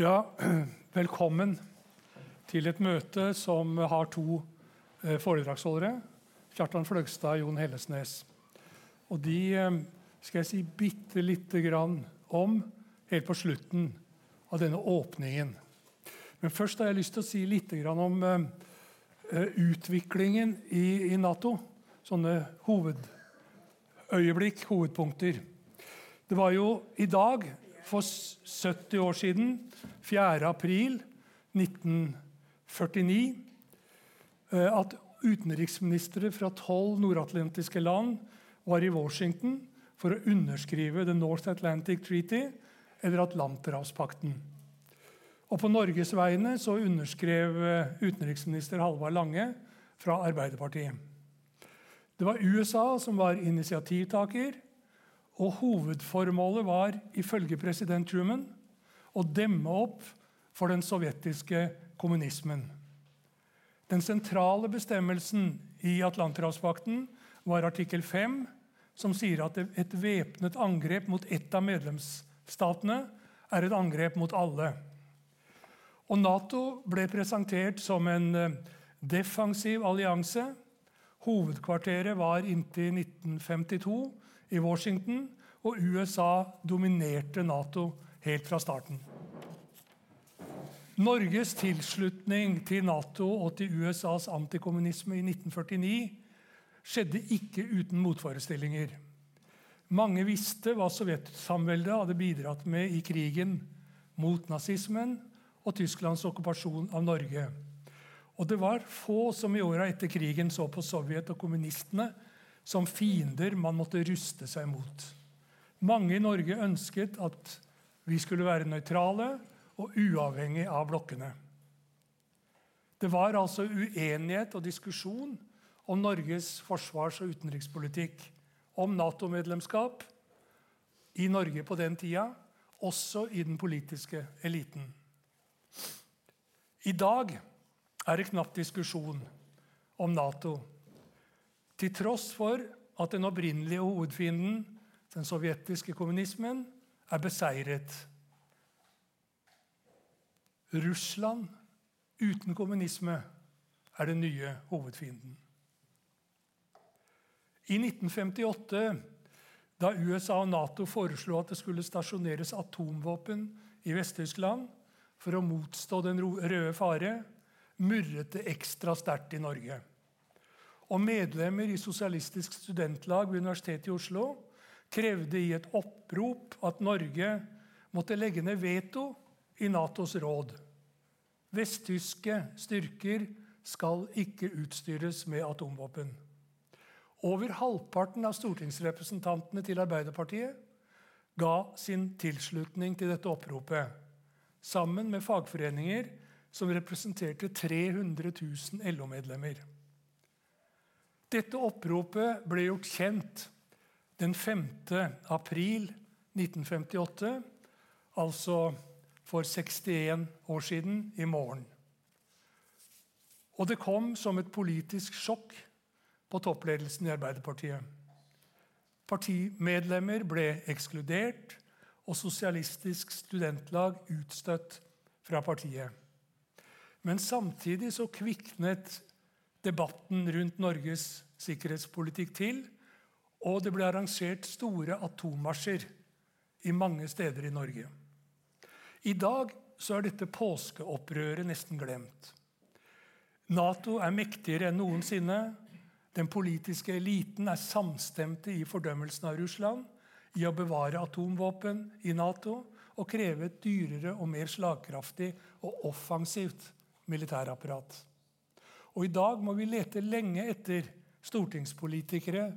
Ja, velkommen til et møte som har to eh, foredragsholdere. Kjartan Fløgstad og Jon Hellesnes. Og de eh, skal jeg si bitte lite grann om helt på slutten av denne åpningen. Men først har jeg lyst til å si litt om eh, utviklingen i, Nato. Sånne hovedøyeblikk, hovedpunkter. Det var jo i dag, for 70 år siden, 4. april 1949, at utenriksministre fra tolv nordatlantiske land var i Washington for å underskrive The North Atlantic Treaty, eller Atlanterhavspakten. Og på Norges vegne så underskrev utenriksminister Halvard Lange fra Arbeiderpartiet. Det var USA som var initiativtaker, og hovedformålet var ifølge president Truman å demme opp for den sovjetiske kommunismen. Den sentrale bestemmelsen i Atlanterhavspakten var artikkel 5, som sier at et væpnet angrep mot ett av medlemsstatene er et angrep mot alle. Og Nato ble presentert som en eh, defensiv allianse. Hovedkvarteret var inntil 1952 i Washington, og USA dominerte Nato helt fra starten. Norges tilslutning til Nato og til USAs antikommunisme i 1949 skjedde ikke uten motforestillinger. Mange visste hva Sovjetsamveldet hadde bidratt med i krigen mot nazismen og Tysklands okkupasjon av Norge. Og det var få som i åra etter krigen så på Sovjet og kommunistene som fiender man måtte ruste seg mot. Mange i Norge ønsket at vi skulle være nøytrale og uavhengig av blokkene. Det var altså uenighet og diskusjon om Norges forsvars- og utenrikspolitikk, om Nato-medlemskap i Norge på den tida, også i den politiske eliten. I dag er det knapt diskusjon om Nato til tross for at den opprinnelige hovedfienden, den sovjetiske kommunismen, er beseiret. Russland uten kommunisme er den nye hovedfienden. I 1958, da USA og Nato foreslo at det skulle stasjoneres atomvåpen i Vest-Tyskland for å motstå den røde fare, murret det ekstra sterkt i Norge og medlemmer i Sosialistisk studentlag ved Universitetet i Oslo krevde i et opprop at Norge måtte legge ned veto i Natos råd. Vesttyske styrker skal ikke utstyres med atomvåpen. Over halvparten av stortingsrepresentantene til Arbeiderpartiet ga sin tilslutning til dette oppropet, sammen med fagforeninger som representerte 300 000 LO-medlemmer. Dette oppropet ble gjort kjent den 5. april 1958, altså for 61 år siden i morgen. Og det kom som et politisk sjokk på toppledelsen i Arbeiderpartiet. Partimedlemmer ble ekskludert, og Sosialistisk Studentlag utstøtt fra partiet. Men samtidig så kviknet debatten rundt Norges sikkerhetspolitikk til. Og det ble arrangert store atommarsjer i mange steder i Norge. I dag så er dette påskeopprøret nesten glemt. Nato er mektigere enn noensinne. Den politiske eliten er samstemte i fordømmelsen av Russland, i å bevare atomvåpen i Nato og kreve et dyrere og mer slagkraftig og offensivt militærapparat. Og i dag må vi lete lenge etter stortingspolitikere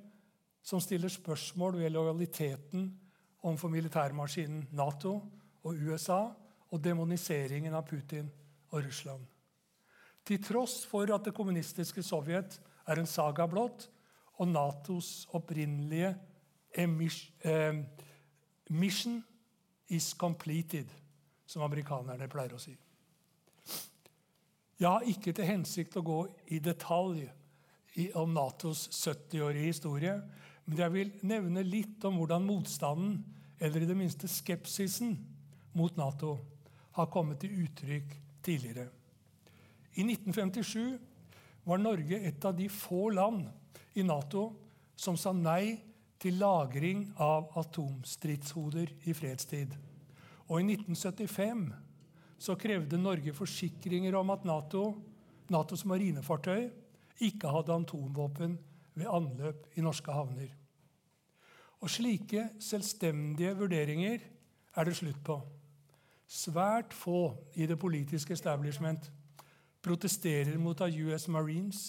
som stiller spørsmål ved lojaliteten overfor militærmaskinen Nato og USA og demoniseringen av Putin og Russland. Til tross for at det kommunistiske Sovjet er en saga blått, og Natos opprinnelige eh, mission is completed, som amerikanerne pleier å si. Jeg har ikke til hensikt å gå i detalj om Natos 70-årige historie, men jeg vil nevne litt om hvordan motstanden, eller i det minste skepsisen, mot Nato har kommet til uttrykk tidligere. I 1957 var Norge et av de få land i Nato som sa nei til lagring av atomstridshoder i fredstid. Og i 1975 så krevde Norge forsikringer om at NATO, Natos marinefartøy ikke hadde atomvåpen ved anløp i norske havner. Og slike selvstendige vurderinger er det slutt på. Svært få i det politiske establishment protesterer mot at US Marines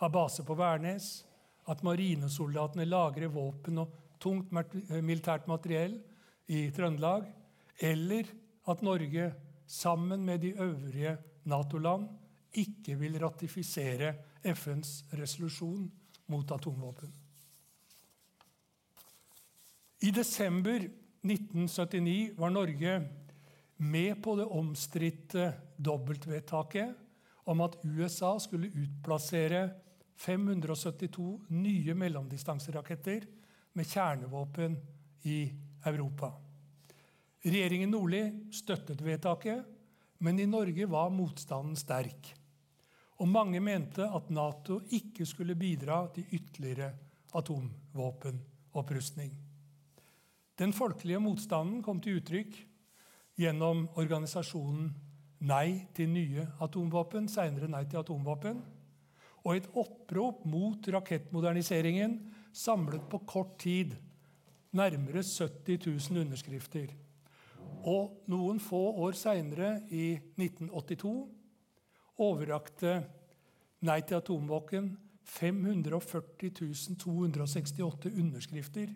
har base på Værnes, at marinesoldatene lagrer våpen og tungt militært materiell i Trøndelag, eller at Norge, sammen med de øvrige Nato-land, ikke vil ratifisere FNs resolusjon mot atomvåpen. I desember 1979 var Norge med på det omstridte dobbeltvedtaket om at USA skulle utplassere 572 nye mellomdistanseraketter med kjernevåpen i Europa. Regjeringen Nordli støttet vedtaket, men i Norge var motstanden sterk. Og mange mente at Nato ikke skulle bidra til ytterligere atomvåpenopprustning. Den folkelige motstanden kom til uttrykk gjennom organisasjonen Nei til nye atomvåpen, seinere Nei til atomvåpen, og et opprop mot rakettmoderniseringen samlet på kort tid nærmere 70 000 underskrifter. Og noen få år seinere, i 1982, overrakte Nei til atomvåpen 540 268 underskrifter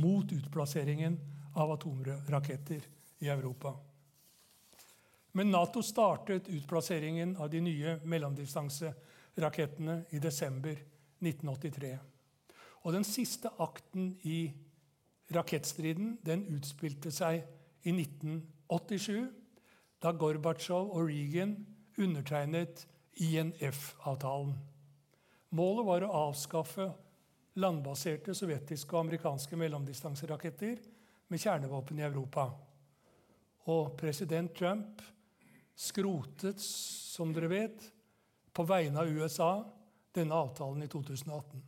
mot utplasseringen av atomraketter i Europa. Men Nato startet utplasseringen av de nye mellomdistanserakettene i desember 1983. Og den siste akten i rakettstriden den utspilte seg i 1987, da Gorbatsjov og Reagan undertegnet INF-avtalen. Målet var å avskaffe landbaserte sovjetiske og amerikanske mellomdistanseraketter med kjernevåpen i Europa. Og president Trump skrotet, som dere vet, på vegne av USA denne avtalen i 2018.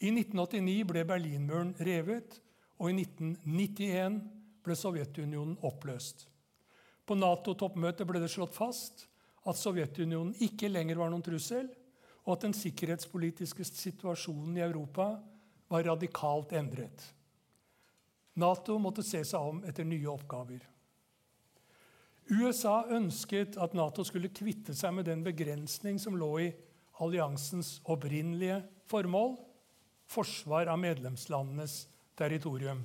I 1989 ble Berlinmuren revet, og i 1991 ble Sovjetunionen oppløst. På Nato-toppmøtet ble det slått fast at Sovjetunionen ikke lenger var noen trussel, og at den sikkerhetspolitiske situasjonen i Europa var radikalt endret. Nato måtte se seg om etter nye oppgaver. USA ønsket at Nato skulle kvitte seg med den begrensning som lå i alliansens opprinnelige formål forsvar av medlemslandenes territorium.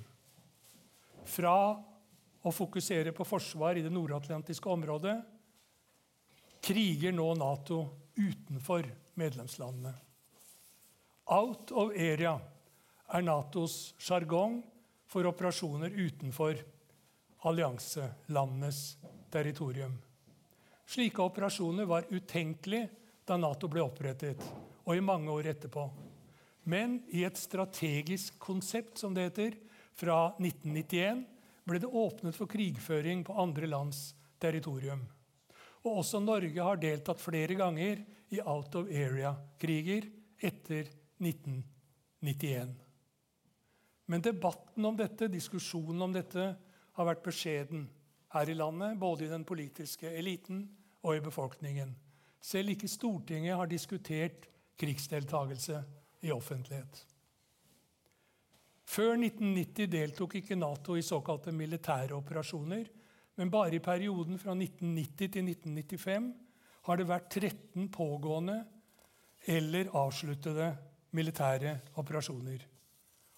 Fra å fokusere på forsvar i det nordatlantiske området kriger nå Nato utenfor medlemslandene. Out of area er Natos sjargong for operasjoner utenfor allianselandenes territorium. Slike operasjoner var utenkelig da Nato ble opprettet, og i mange år etterpå. Men i et strategisk konsept, som det heter, fra 1991 ble det åpnet for krigføring på andre lands territorium. Og også Norge har deltatt flere ganger i out of area-kriger etter 1991. Men debatten om dette, diskusjonen om dette, har vært beskjeden her i landet, både i den politiske eliten og i befolkningen. Selv ikke Stortinget har diskutert krigsdeltagelse i offentlighet. Før 1990 deltok ikke Nato i såkalte militære operasjoner, men bare i perioden fra 1990 til 1995 har det vært 13 pågående eller avsluttede militære operasjoner.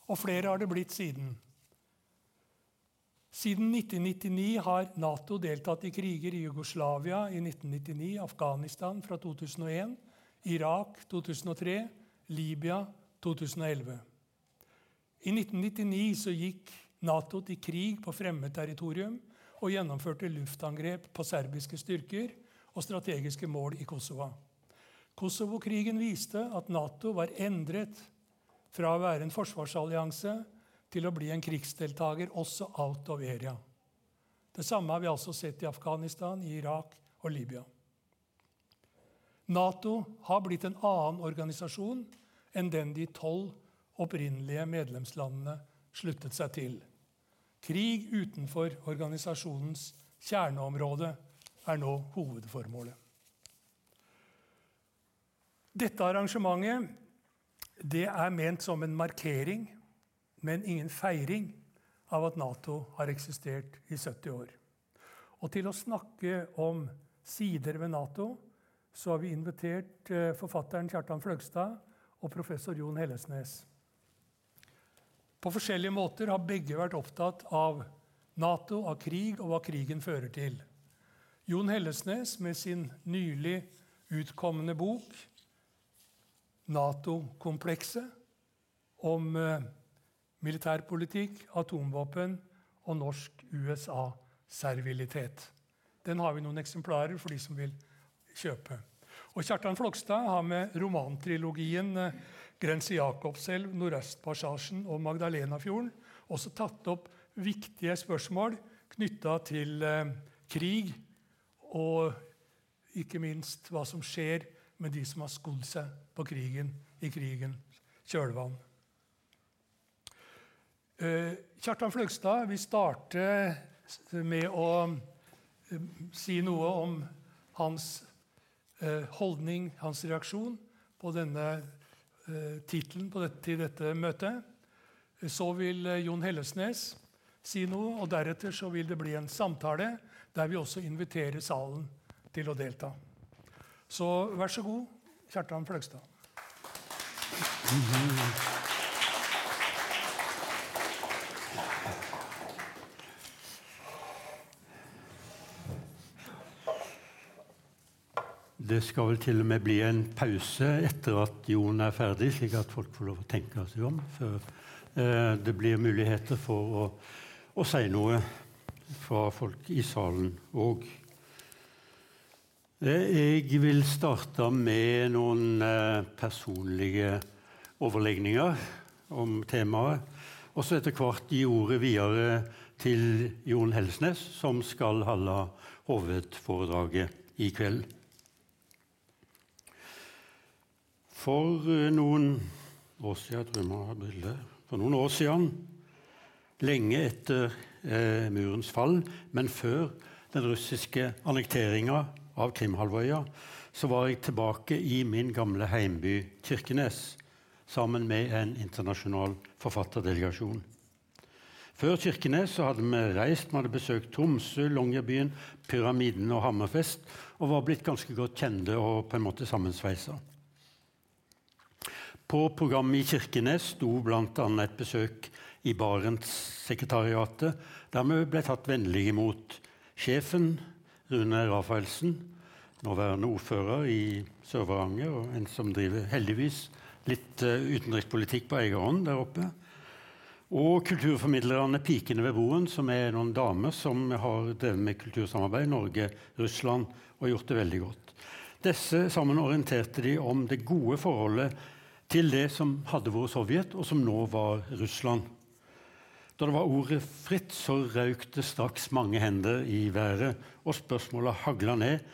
Og flere har det blitt siden. Siden 1999 har Nato deltatt i kriger i Jugoslavia i 1999, Afghanistan fra 2001, Irak 2003, Libya 2011. I 1999 så gikk Nato til krig på fremmed territorium og gjennomførte luftangrep på serbiske styrker og strategiske mål i Kosovo. Kosovo-krigen viste at Nato var endret fra å være en forsvarsallianse til å bli en krigsdeltaker også out of area. Det samme har vi altså sett i Afghanistan, i Irak og Libya. Nato har blitt en annen organisasjon enn den de tolv opprinnelige medlemslandene sluttet seg til. Krig utenfor organisasjonens kjerneområde er nå hovedformålet. Dette arrangementet det er ment som en markering, men ingen feiring av at Nato har eksistert i 70 år. Og til å snakke om sider ved Nato så har vi invitert eh, forfatteren Kjartan Fløgstad og professor Jon Hellesnes. På forskjellige måter har begge vært opptatt av Nato, av krig og hva krigen fører til. Jon Hellesnes med sin nylig utkommende bok 'Nato-komplekset', om eh, militærpolitikk, atomvåpen og norsk USA-servilitet. Den har vi noen eksemplarer for de som vil kjøpe. Og Kjartan Flogstad har med romantrilogien eh, 'Grense Jakobselv', 'Nordøstpassasjen' og 'Magdalenafjorden' også tatt opp viktige spørsmål knytta til eh, krig og ikke minst hva som skjer med de som har skodd seg på krigen i krigens kjølvann. Eh, Kjartan Fløgstad vil starte med å si noe om hans holdning, hans reaksjon, på denne tittelen til dette møtet. Så vil Jon Hellesnes si noe, og deretter så vil det bli en samtale der vi også inviterer salen til å delta. Så vær så god, Kjartan Fløgstad. Det skal vel til og med bli en pause etter at Jon er ferdig, slik at folk får lov å tenke seg om før eh, det blir muligheter for å, å si noe fra folk i salen òg. Eh, jeg vil starte med noen eh, personlige overlegninger om temaet. Og så etter hvert gi ordet videre til Jon Helsnes, som skal holde hovedforedraget i kveld. For eh, noen år siden, for noen år siden, lenge etter eh, murens fall, men før den russiske annekteringa av Krimhalvøya, så var jeg tilbake i min gamle heimby Kirkenes sammen med en internasjonal forfatterdelegasjon. Før Kirkenes så hadde vi reist, vi hadde besøkt Tromsø, Longyearbyen, Pyramiden og Hammerfest og var blitt ganske godt kjente og på en måte sammensveisa. På programmet i Kirkenes sto bl.a. et besøk i Barentssekretariatet, der vi ble tatt vennlig imot. Sjefen Rune Rafaelsen, nåværende ordfører i Sør-Varanger, og en som driver heldigvis litt uh, utenrikspolitikk på egen hånd der oppe. Og kulturformidlerne Pikene ved broen, som er noen damer som har drevet med kultursamarbeid i Norge-Russland og gjort det veldig godt. Disse sammen orienterte de om det gode forholdet til det som hadde vært Sovjet, og som nå var Russland. Da det var ordet fritt, så røk det straks mange hender i været, og spørsmålet hagla ned.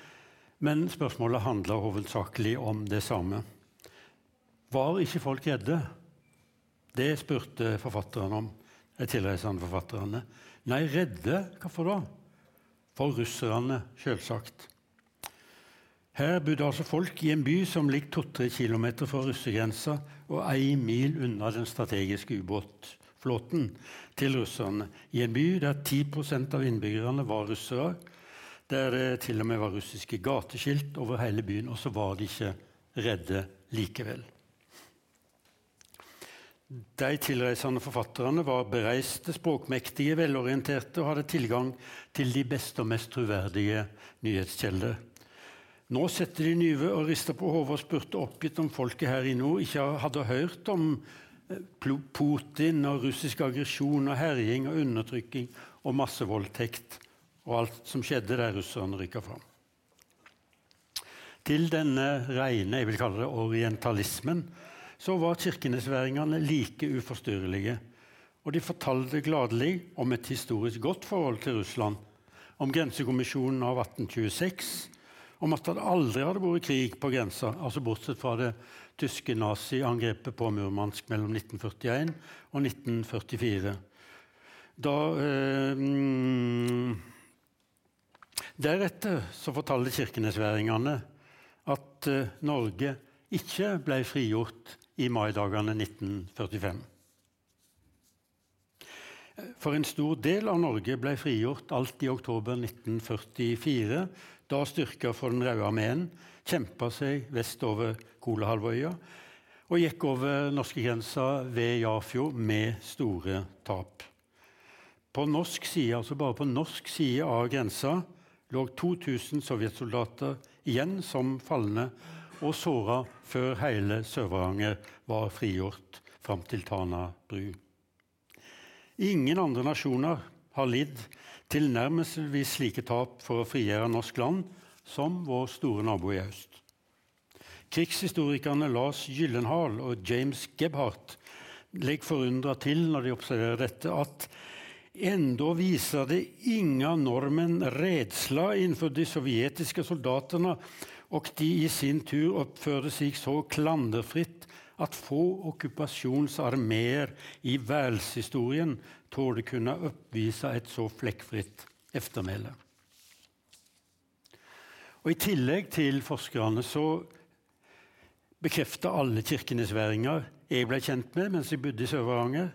Men spørsmålet handla hovedsakelig om det samme. Var ikke folk redde? Det spurte forfatterne om, de tilreisende forfatterne. Nei, redde? Hvorfor da? For russerne, selvsagt. Her bodde altså folk i en by som ligger to-tre kilometer fra russergrensa og ei mil unna den strategiske ubåtflåten til russerne i en by der 10% av innbyggerne var russere, der det til og med var russiske gateskilt over hele byen, og så var de ikke redde likevel. De tilreisende forfatterne var bereiste, språkmektige, velorienterte og hadde tilgang til de beste og mest troverdige nyhetskjelder. Nå setter de Nyve og rister på hodet og spurte oppgitt om folket her i nord ikke hadde hørt om Putin og russisk aggresjon og herjing og undertrykking og massevoldtekt og alt som skjedde der russerne rykka fram. Til denne rene jeg vil kalle det orientalismen så var kirkenesværingene like uforstyrrelige. Og de fortalte gladelig om et historisk godt forhold til Russland, om Grensekommisjonen av 1826, om at det aldri hadde vært krig på grensa, altså bortsett fra det tyske naziangrepet på Murmansk mellom 1941 og 1944. Da eh, mm, Deretter så fortalte kirkenesværingene at eh, Norge ikke ble frigjort i maidagene 1945. For en stor del av Norge ble frigjort alt i oktober 1944, da styrker for Den røde armeen kjempa seg vestover Kolahalvøya og gikk over norskegrensa ved Jafjord med store tap. På norsk side, altså bare på norsk side av grensa lå 2000 sovjetsoldater igjen som falne og såra før hele Sør-Varanger var frigjort fram til Tana bru. Ingen andre nasjoner har lidd tilnærmelsesvis slike tap for å frigjøre norsk land som vår store nabo i øst. Krigshistorikerne Lars Gyllenhaal og James Gebhardt legger forundra til når de observerer dette, at enda viser det inga nordmenn redsla innenfor de sovjetiske soldatene, og de i sin tur oppfører seg så klanderfritt at få okkupasjonsarmeer i verdenshistorien torde kunne oppvise et så flekkfritt eftermæle. Og I tillegg til forskerne så bekrefta alle kirkenesværinger jeg ble kjent med mens jeg bodde i Sør-Varanger,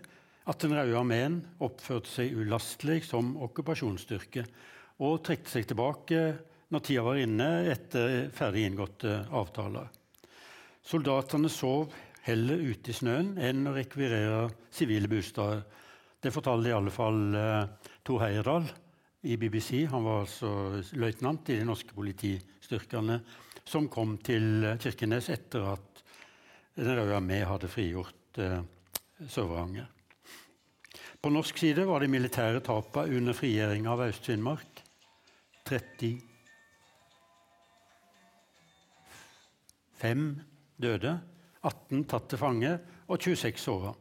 at Den røde armeen oppførte seg ulastelig som okkupasjonsstyrke og trekte seg tilbake når tida var inne etter ferdig inngåtte avtaler. Soldatene sov heller ute i snøen enn å rekvirere sivile bostader. Det fortalte i alle fall eh, Tor Heyerdahl i BBC. Han var altså løytnant i de norske politistyrkene som kom til Kirkenes etter at Den røde armé hadde frigjort eh, Sør-Varanger. På norsk side var de militære tapene under frigjøringa av Øst-Finnmark 35 døde, 18 tatt til fange og 26 såra.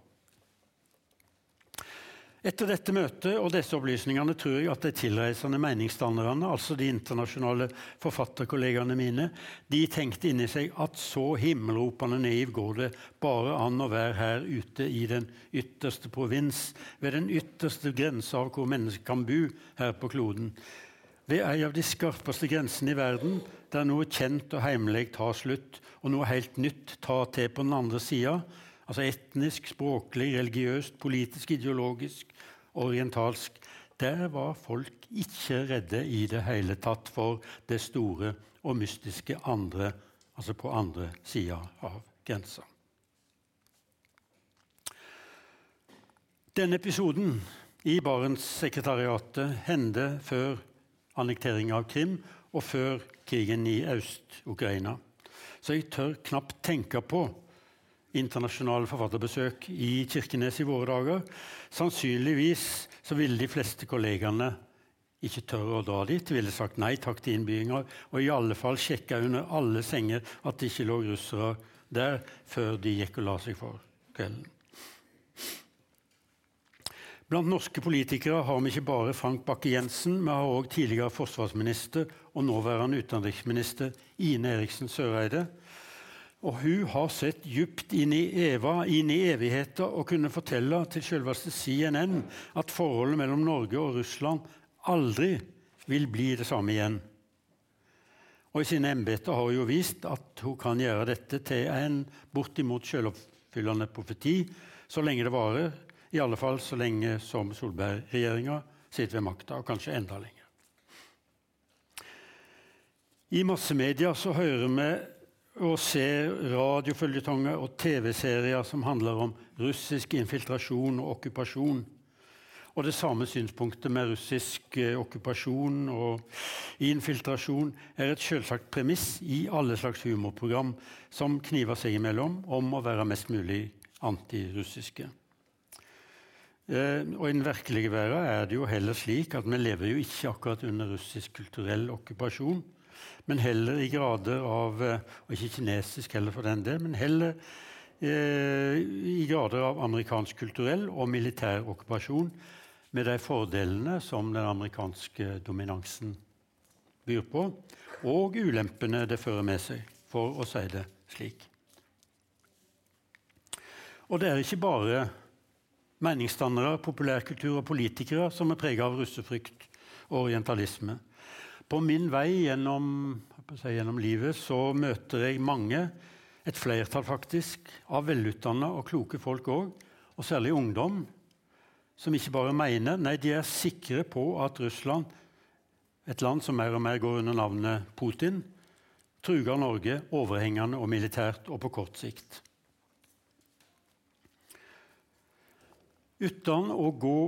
Etter dette møtet og disse opplysningene tror jeg at de tilreisende meningsdannerne, altså de internasjonale forfatterkollegaene mine, de tenkte inni seg at så himmelropende naiv går det bare an å være her ute i den ytterste provins, ved den ytterste grensa av hvor mennesker kan bo her på kloden. Ved ei av de skarpeste grensene i verden, der noe kjent og heimelig tar slutt, og noe helt nytt tar til på den andre sida, Altså etnisk, språklig, religiøst, politisk, ideologisk, orientalsk. Der var folk ikke redde i det hele tatt for det store og mystiske andre, altså på andre sida av grensa. Denne episoden i Barentssekretariatet hendte før annekteringa av Krim og før krigen i Øst-Ukraina. Så jeg tør knapt tenke på internasjonale forfatterbesøk i Kirkenes i våre dager. Sannsynligvis så ville de fleste kollegaene ikke tørre å dra dit. ville sagt nei takk til innbygdinger, og i alle fall sjekka under alle senger at det ikke lå russere der før de gikk og la seg for kvelden. Blant norske politikere har vi ikke bare Frank Bakke-Jensen, vi har òg tidligere forsvarsminister og nåværende utenriksminister Ine Eriksen Søreide, og hun har sett djupt inn i Eva, inn i evigheter, og kunne fortelle til selveste CNN at forholdet mellom Norge og Russland aldri vil bli det samme igjen. Og I sine embeter har hun jo vist at hun kan gjøre dette til en bortimot selvoppfyllende profeti så lenge det varer, i alle fall så lenge som Solberg-regjeringa sitter ved makta, og kanskje enda lenger. I massemedia så hører vi og ser radiofølgetonger og TV-serier som handler om russisk infiltrasjon og okkupasjon. Og det samme synspunktet med russisk eh, okkupasjon og infiltrasjon er et selvsagt premiss i alle slags humorprogram som kniver seg imellom om å være mest mulig antirussiske. Eh, og I den virkelige verden er det jo heller slik at vi lever jo ikke akkurat under russisk kulturell okkupasjon men heller i grader av eh, Og ikke kinesisk heller, for den del, men heller eh, i grader av amerikansk kulturell og militær okkupasjon. med de fordelene som den amerikanske dominansen byr på, og ulempene det fører med seg, for å si det slik. Og det er ikke bare meningsdannere, populærkultur og politikere som er prega av russefrykt og orientalisme. På min vei gjennom, si, gjennom livet så møter jeg mange, et flertall faktisk, av velutdanna og kloke folk òg, og særlig ungdom, som ikke bare mener, nei, de er sikre på at Russland, et land som mer og mer går under navnet Putin, truger Norge overhengende og militært og på kort sikt. Uten å gå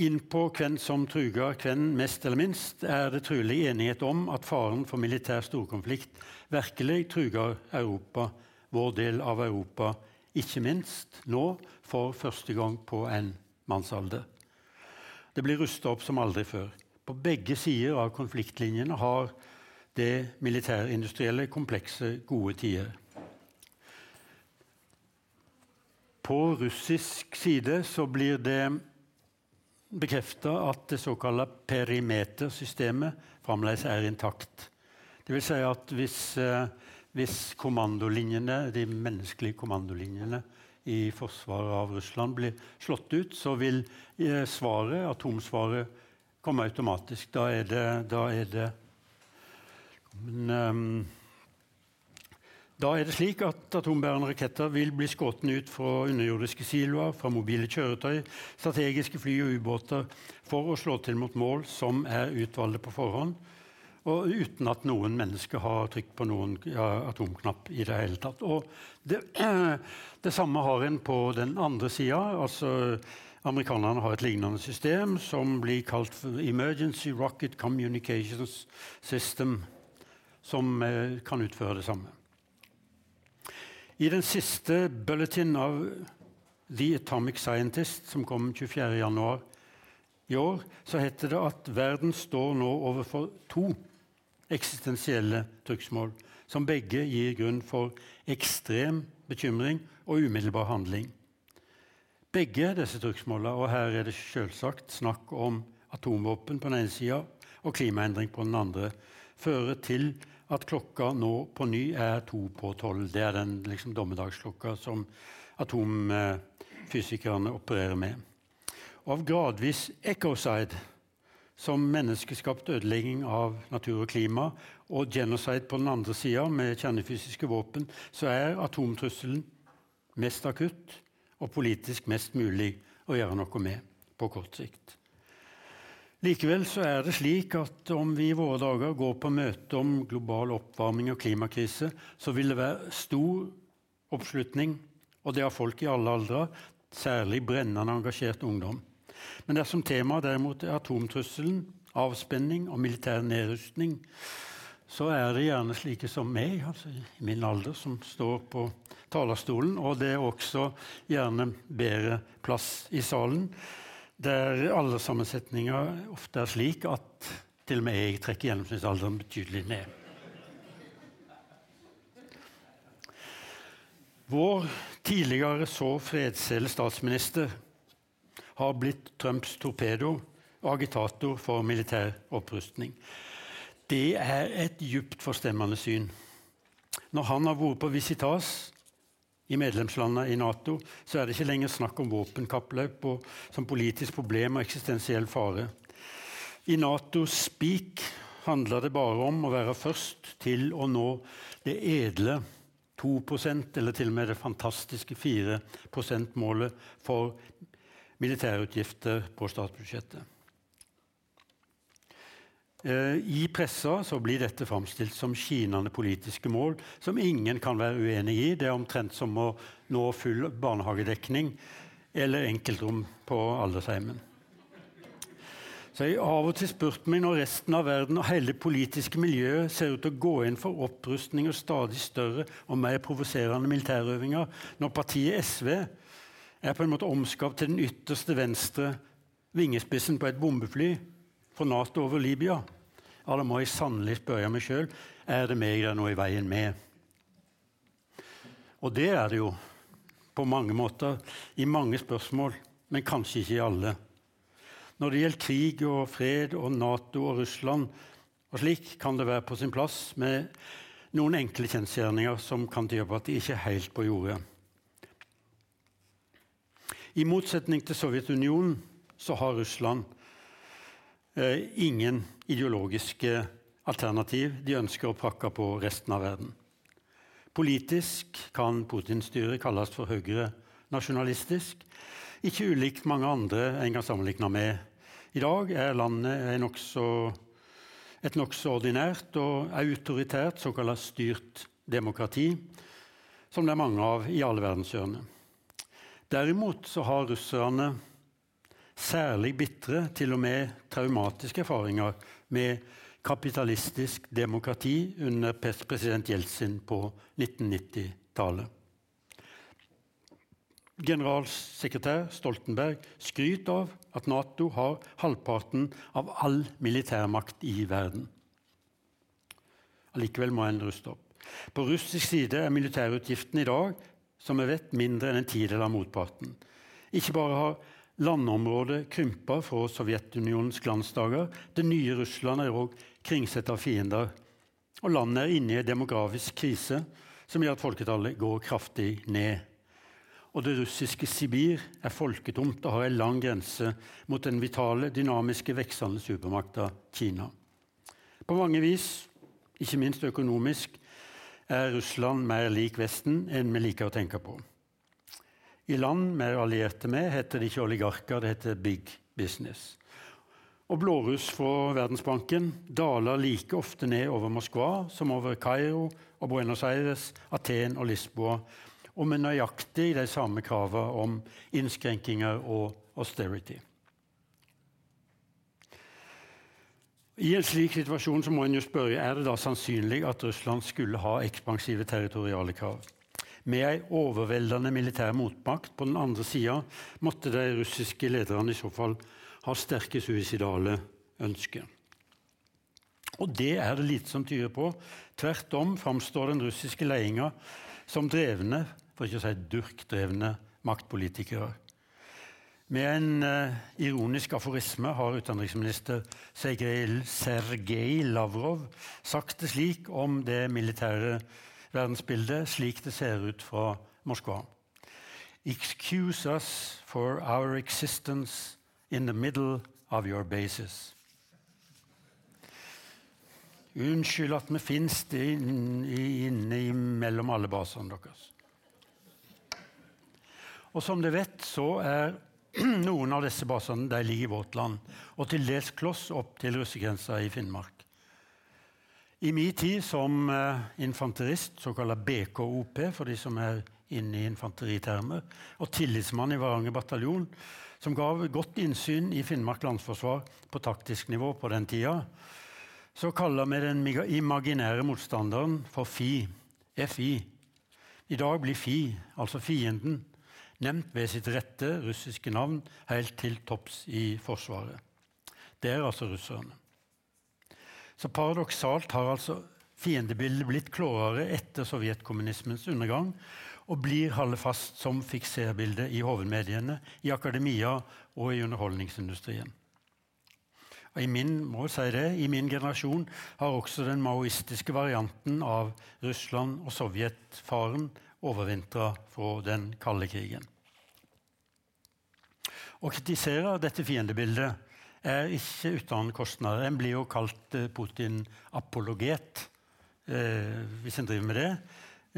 inn på hvem som truger hvem mest eller minst, er det trolig enighet om at faren for militær storkonflikt virkelig truger Europa, vår del av Europa, ikke minst nå for første gang på en mannsalder. Det blir rusta opp som aldri før. På begge sider av konfliktlinjene har det militærindustrielle komplekset gode tider. På russisk side så blir det bekrefta at det såkalte perimetersystemet fremdeles er intakt. Det vil si at hvis, eh, hvis kommandolinjene, de menneskelige kommandolinjene i forsvaret av Russland blir slått ut, så vil eh, svaret, atomsvaret komme automatisk. Da er det, da er det men, um, da er det slik at atombærende raketter vil bli skutt ut fra underjordiske siloer, fra mobile kjøretøy, strategiske fly og ubåter for å slå til mot mål som er utvalgte på forhånd, og uten at noen mennesker har trykt på noen atomknapp i det hele tatt. Det, det samme har en på den andre sida. Altså, amerikanerne har et lignende system som blir kalt Emergency Rocket Communications System, som eh, kan utføre det samme. I den siste bulletin av The Atomic Scientist, som kom 24.1 i år, så heter det at verden står nå overfor to eksistensielle trugsmål, som begge gir grunn for ekstrem bekymring og umiddelbar handling. Begge disse trugsmålene, og her er det selvsagt snakk om atomvåpen på den ene sida og klimaendring på den andre, fører til at klokka nå på ny er to på tolv. Det er den liksom, dommedagsklokka som atomfysikerne opererer med. Og av gradvis ecocide som menneskeskapt ødelegging av natur og klima, og genocide på den andre sida, med kjernefysiske våpen, så er atomtrusselen mest akutt og politisk mest mulig å gjøre noe med på kort sikt. Likevel så er det slik at om vi i våre dager går på møte om global oppvarming og klimakrise, så vil det være stor oppslutning, og det har folk i alle aldre, særlig brennende engasjert ungdom. Men dersom temaet derimot er atomtrusselen, avspenning og militær nedrustning, så er det gjerne slike som meg, altså i min alder, som står på talerstolen. Og det er også gjerne bedre plass i salen, der alderssammensetninga ofte er slik at til og med jeg trekker gjennomsnittsalderen betydelig ned. Vår tidligere så fredselige statsminister har blitt Trumps torpedo agitator for militær opprustning. Det er et djupt forstemmende syn. Når han har vært på visitas i medlemslandene i Nato, så er det ikke lenger snakk om våpenkappløp som politisk problem og eksistensiell fare. I Natos speak handler det bare om å være først til å nå det edle 2% eller til og med det fantastiske 4 %-målet for militærutgifter på statsbudsjettet. Eh, I pressa så blir dette framstilt som skinende politiske mål som ingen kan være uenig i. Det er omtrent som å nå full barnehagedekning eller enkeltrom på aldersheimen. Så jeg har av og til spurt meg når resten av verden og hele det politiske miljøet ser ut til å gå inn for opprustning og stadig større og mer provoserende militærøvinger, når partiet SV er på en måte omskapt til den ytterste venstre vingespissen på et bombefly for Nato over Libya. Ja, Da må jeg sannelig spørre meg sjøl er det meg det er noe i veien med. Og det er det jo på mange måter i mange spørsmål, men kanskje ikke i alle. Når det gjelder krig og fred og Nato og Russland, og slik kan det være på sin plass med noen enkle kjensgjerninger som kan tyde på at de ikke er helt på jordet. I motsetning til Sovjetunionen så har Russland ingen ideologiske alternativ de ønsker å prakke på resten av verden. Politisk kan Putin-styret kalles for høyre-nasjonalistisk, ikke ulikt mange andre en kan sammenligne med. I dag er landet nok et nokså ordinært og autoritært såkalt styrt demokrati, som det er mange av i alle verdenshjørner. Derimot så har russerne særlig bitre, til og med traumatiske erfaringer med kapitalistisk demokrati under president Jeltsin på 1990-tallet. Generalsekretær Stoltenberg skryter av at Nato har halvparten av all militærmakt i verden. Allikevel må en ruste opp. På russisk side er militærutgiftene i dag som vi vet, mindre enn en tidel av motparten. Ikke bare har landområdet krymper fra Sovjetunionens glansdager. Det nye Russland er òg kringsett av fiender. Og landet er inne i en demografisk krise som gjør at folketallet går kraftig ned. Og det russiske Sibir er folketomt og har en lang grense mot den vitale, dynamiske, veksende supermakta Kina. På mange vis, ikke minst økonomisk, er Russland mer lik Vesten enn vi liker å tenke på. I land vi er allierte med, heter det ikke oligarker, det heter big business. Og blåruss fra Verdensbanken daler like ofte ned over Moskva som over Kairo og Buenos Aires, Aten og Lisboa, og med nøyaktig de samme kravene om innskrenkinger og austerity. I en slik situasjon så må en jo spørre er det da sannsynlig at Russland skulle ha ekspansive territoriale krav. Med ei overveldende militær motmakt på den andre sida måtte de russiske lederne i så fall ha sterke suicidale ønsker. Og det er det lite som tyder på. Tvert om framstår den russiske ledelsen som drevne, for ikke å si durkdrevne, maktpolitikere. Med en uh, ironisk aforisme har utenriksminister Sergej Lavrov sagt det slik om det militære verdensbildet slik det ser ut fra Moskva. Excuse us for our existence in the middle of your bases. Unnskyld at vi finnes inne mellom alle basene deres. Og som dere vet, så er Noen av disse basene de ligger i vårt land, og til dels kloss opp til russegrensa i Finnmark. I min tid som uh, infanterist, såkalt BKOP for de som er inne i infanteritermer, og tillitsmann i Varanger bataljon, som gav godt innsyn i Finnmark landsforsvar på taktisk nivå på den tida, så kaller vi den imaginære motstanderen for FI. FI. I dag blir FI, altså fienden, nevnt ved sitt rette russiske navn helt til topps i Forsvaret. Det er altså russerne. Så paradoksalt har altså fiendebildet blitt klarere etter sovjetkommunismens undergang og blir holdt fast som fikserbilde i hovedmediene, i akademia og i underholdningsindustrien. Og I min, må si det, I min generasjon har også den maoistiske varianten av Russland og Sovjet-faren overvintra fra den kalde krigen. Å kritisere dette fiendebildet er ikke uten kostnader. En blir jo kalt eh, Putin-apologet eh, hvis en driver med det.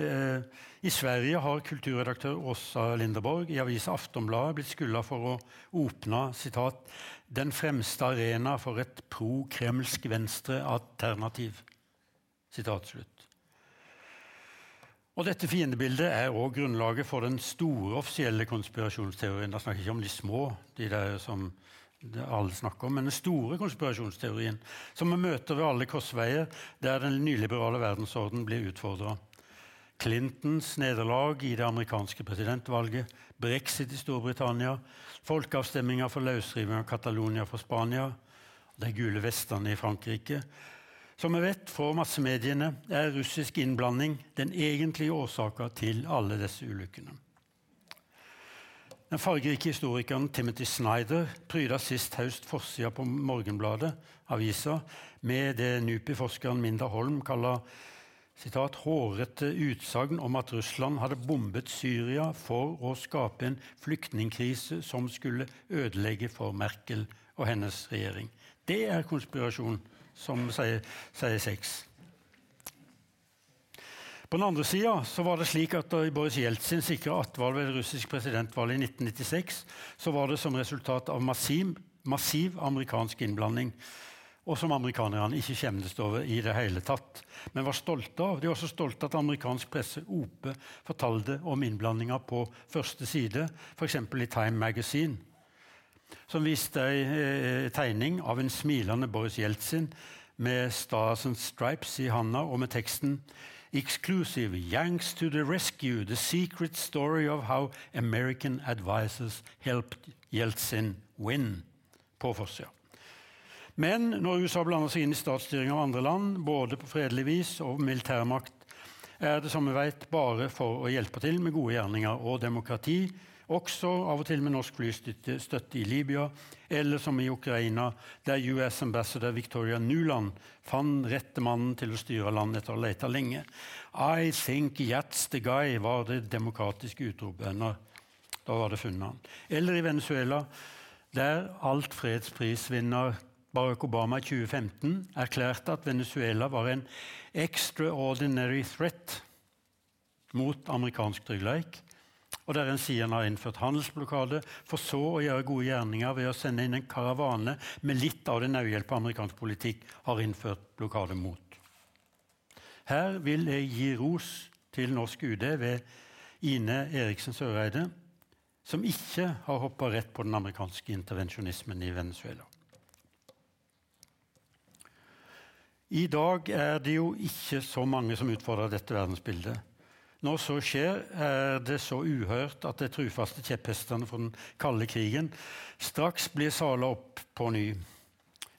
Eh, I Sverige har kulturredaktør Åsa Linderborg i avisa Aftonbladet blitt skylda for å åpne citat, 'den fremste arena for et pro-kremlsk venstre-alternativ'. Og Dette fiendebildet er òg grunnlaget for den store offisielle konspirasjonsteorien. Da snakker jeg ikke om de små, de der som alle snakker om, men den store konspirasjonsteorien som vi møter ved alle korsveier der den nyliberale verdensorden blir utfordra. Clintons nederlag i det amerikanske presidentvalget, brexit i Storbritannia, folkeavstemninger for løsriving av Catalonia fra Spania, de gule vestene i Frankrike som vi vet fra massemediene, er russisk innblanding den egentlige årsaken til alle disse ulykkene. Den fargerike historikeren Timothy Snyder pryda sist høst forsida på Morgenbladet, avisa, med det NUPI-forskeren Minda Holm kaller citat, hårete utsagn om at Russland hadde bombet Syria for å skape en flyktningkrise som skulle ødelegge for Merkel og hennes regjering. Det er konspirasjon, som sier, sier sex. På den andre sida var det slik at da Boris Jeltsin sikra attvalg ved det russiske presidentvalget i 1996, så var det som resultat av massiv, massiv amerikansk innblanding. Og som amerikanerne ikke skjemtes over i det hele tatt, men var stolte av. De var også stolte at amerikansk presse ope fortalte om innblandinga på første side, f.eks. i Time Magazine, som viste ei eh, tegning av en smilende Boris Jeltsin med Stars and Stripes i handa og med teksten exclusive Yanks to the rescue, the secret story of how American advisors helped Yeltsin win, på forsida. Men når USA blander seg inn i statsstyring av andre land, både på fredelig vis og militærmakt, er det som vi vet, bare for å hjelpe til med gode gjerninger og demokrati også av og til med norsk flystøtte i Libya, eller som i Ukraina, der US ambassador Victoria Nuland fant rette mannen til å styre landet etter å ha lete lenge. I think that's the guy, var det demokratiske utropet. Da var det funnet han. Eller i Venezuela, der alt fredsprisvinner Barack Obama i 2015 erklærte at Venezuela var en extraordinary threat mot amerikansk trygghet og der en sier en har innført handelsblokade, for så å gjøre gode gjerninger ved å sende inn en karavane med litt av det nødhjelp amerikansk politikk har innført blokade mot. Her vil jeg gi ros til norsk UD ved Ine Eriksen Søreide, som ikke har hoppa rett på den amerikanske intervensjonismen i Venezuela. I dag er det jo ikke så mange som utfordrer dette verdensbildet. Når så skjer, er det så uhørt at de trufaste kjepphestene fra den kalde krigen straks blir sala opp på ny.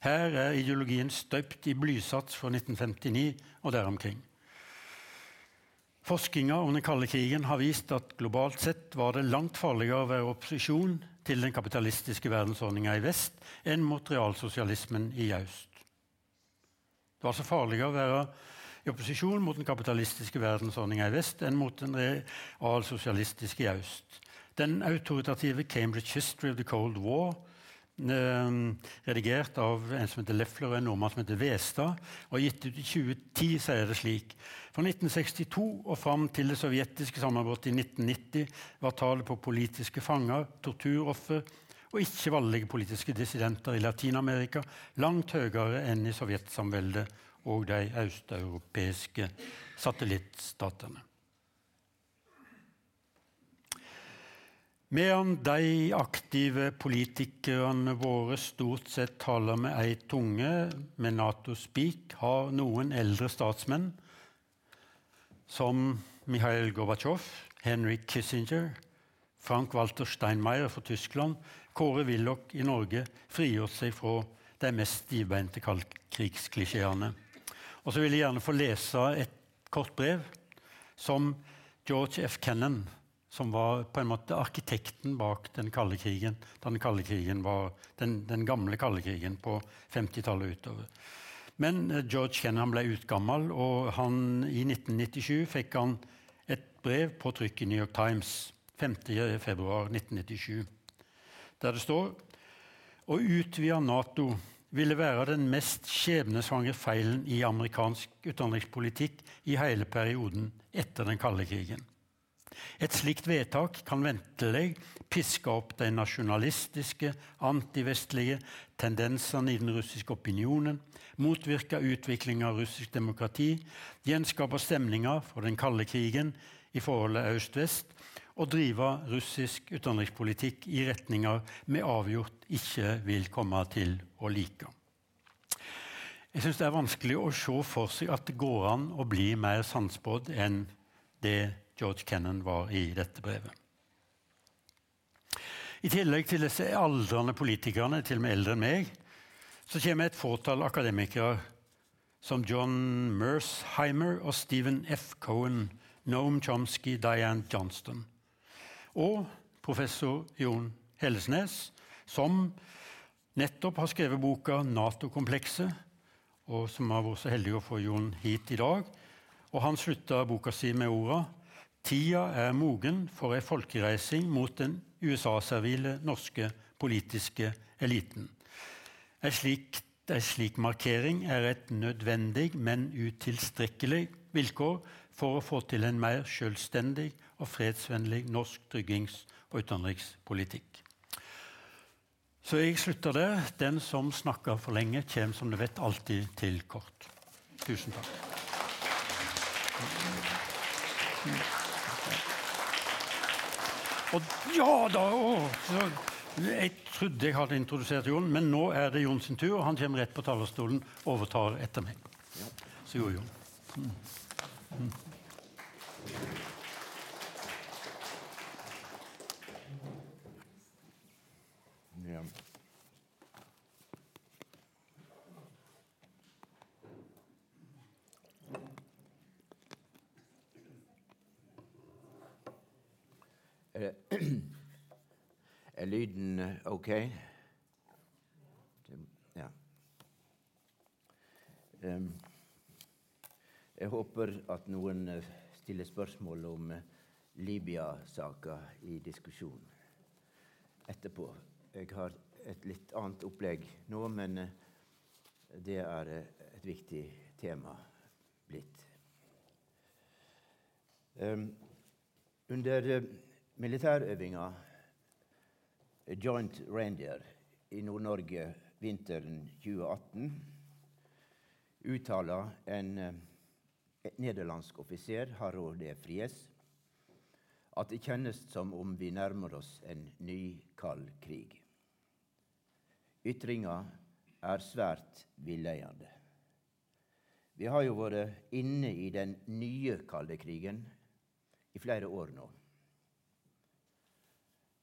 Her er ideologien støpt i blysats fra 1959 og der omkring. Forskninga om den kalde krigen har vist at globalt sett var det langt farligere å være opposisjon til den kapitalistiske verdensordninga i vest enn mot realsosialismen i øst. Det var altså farligere å være i opposisjon mot den kapitalistiske verdensordninga i vest enn mot den realsosialistiske i øst. Den autoritative Cambridge History of the Cold War, eh, redigert av en som heter Leffler og en nordmann som heter Westad, og gitt ut i 2010, sier det slik. Fra 1962 og fram til det sovjetiske sammenbruddet i 1990 var tallet på politiske fanger, torturoffer og ikke-valgelige politiske dissidenter i Latin-Amerika langt høyere enn i sovjetsamveldet og de østeuropeiske satellittstatene. Medan de aktive politikerne våre stort sett taler med ei tunge, med Nato-spik, har noen eldre statsmenn, som Mikhail Gorbatsjov, Henry Kissinger, Frank Walter Steinmeier fra Tyskland, Kåre Willoch i Norge, frigjort seg fra de mest stivbeinte krigsklisjeene. Og så vil jeg gjerne få lese et kort brev som George F. Kennan, som var på en måte arkitekten bak den kalde krigen, den kalde krigen var den, den gamle kalde krigen på 50-tallet utover. Men eh, George Kennan ble utgammel, og han, i 1997 fikk han et brev på trykk i New York Times 5.2.1997, der det står å utvide Nato ville være den mest skjebnesvangre feilen i amerikansk utenrikspolitikk i hele perioden etter den kalde krigen. Et slikt vedtak kan ventelig piske opp de nasjonalistiske, antivestlige tendensene i den russiske opinionen, motvirke utvikling av russisk demokrati, gjenskape stemninger fra den kalde krigen i forholdet øst-vest og drive russisk utenrikspolitikk i retninger vi avgjort ikke vil komme til å like. Jeg syns det er vanskelig å se for seg at det går an å bli mer sannspådd enn det George Kennan var i dette brevet. I tillegg til disse aldrende politikerne, til og med eldre enn meg, så kommer et fåtall akademikere som John Mersheimer og Stephen F. Cohen, Noam Chomsky, Diane Johnston. Og professor Jon Hellesnes, som nettopp har skrevet boka 'Nato-komplekset', og som har vært så heldig å få Jon hit i dag. Og Han slutta boka si med orda 'Tida er mogen for ei folkereising mot den USA-servile norske politiske eliten'. Ei slik, slik markering er et nødvendig, men utilstrekkelig vilkår for å få til en mer selvstendig og fredsvennlig norsk tryggings- og utenrikspolitikk. Så jeg slutter der. Den som snakker for lenge, kommer som du vet alltid til kort. Tusen takk. Og ja da å, Jeg trodde jeg hadde introdusert Jon, men nå er det Jon sin tur. og Han kommer rett på talerstolen og overtar etter meg. Så jo, Jon. Mm. Mm. Er lyden eh, ok? Ja. Jeg håper at noen eh, stiller spørsmål om eh, Libya-saka i diskusjonen etterpå. Jeg har et litt annet opplegg nå, men det er et viktig tema blitt. Under militærøvinga Joint Reindeer i Nord-Norge vinteren 2018 uttaler en, en nederlandsk offiser, Harro de Fries, at det kjennes som om vi nærmer oss en ny kald krig. Ytringa er svært villeiende. Vi har jo vært inne i den nye kalde krigen i flere år nå.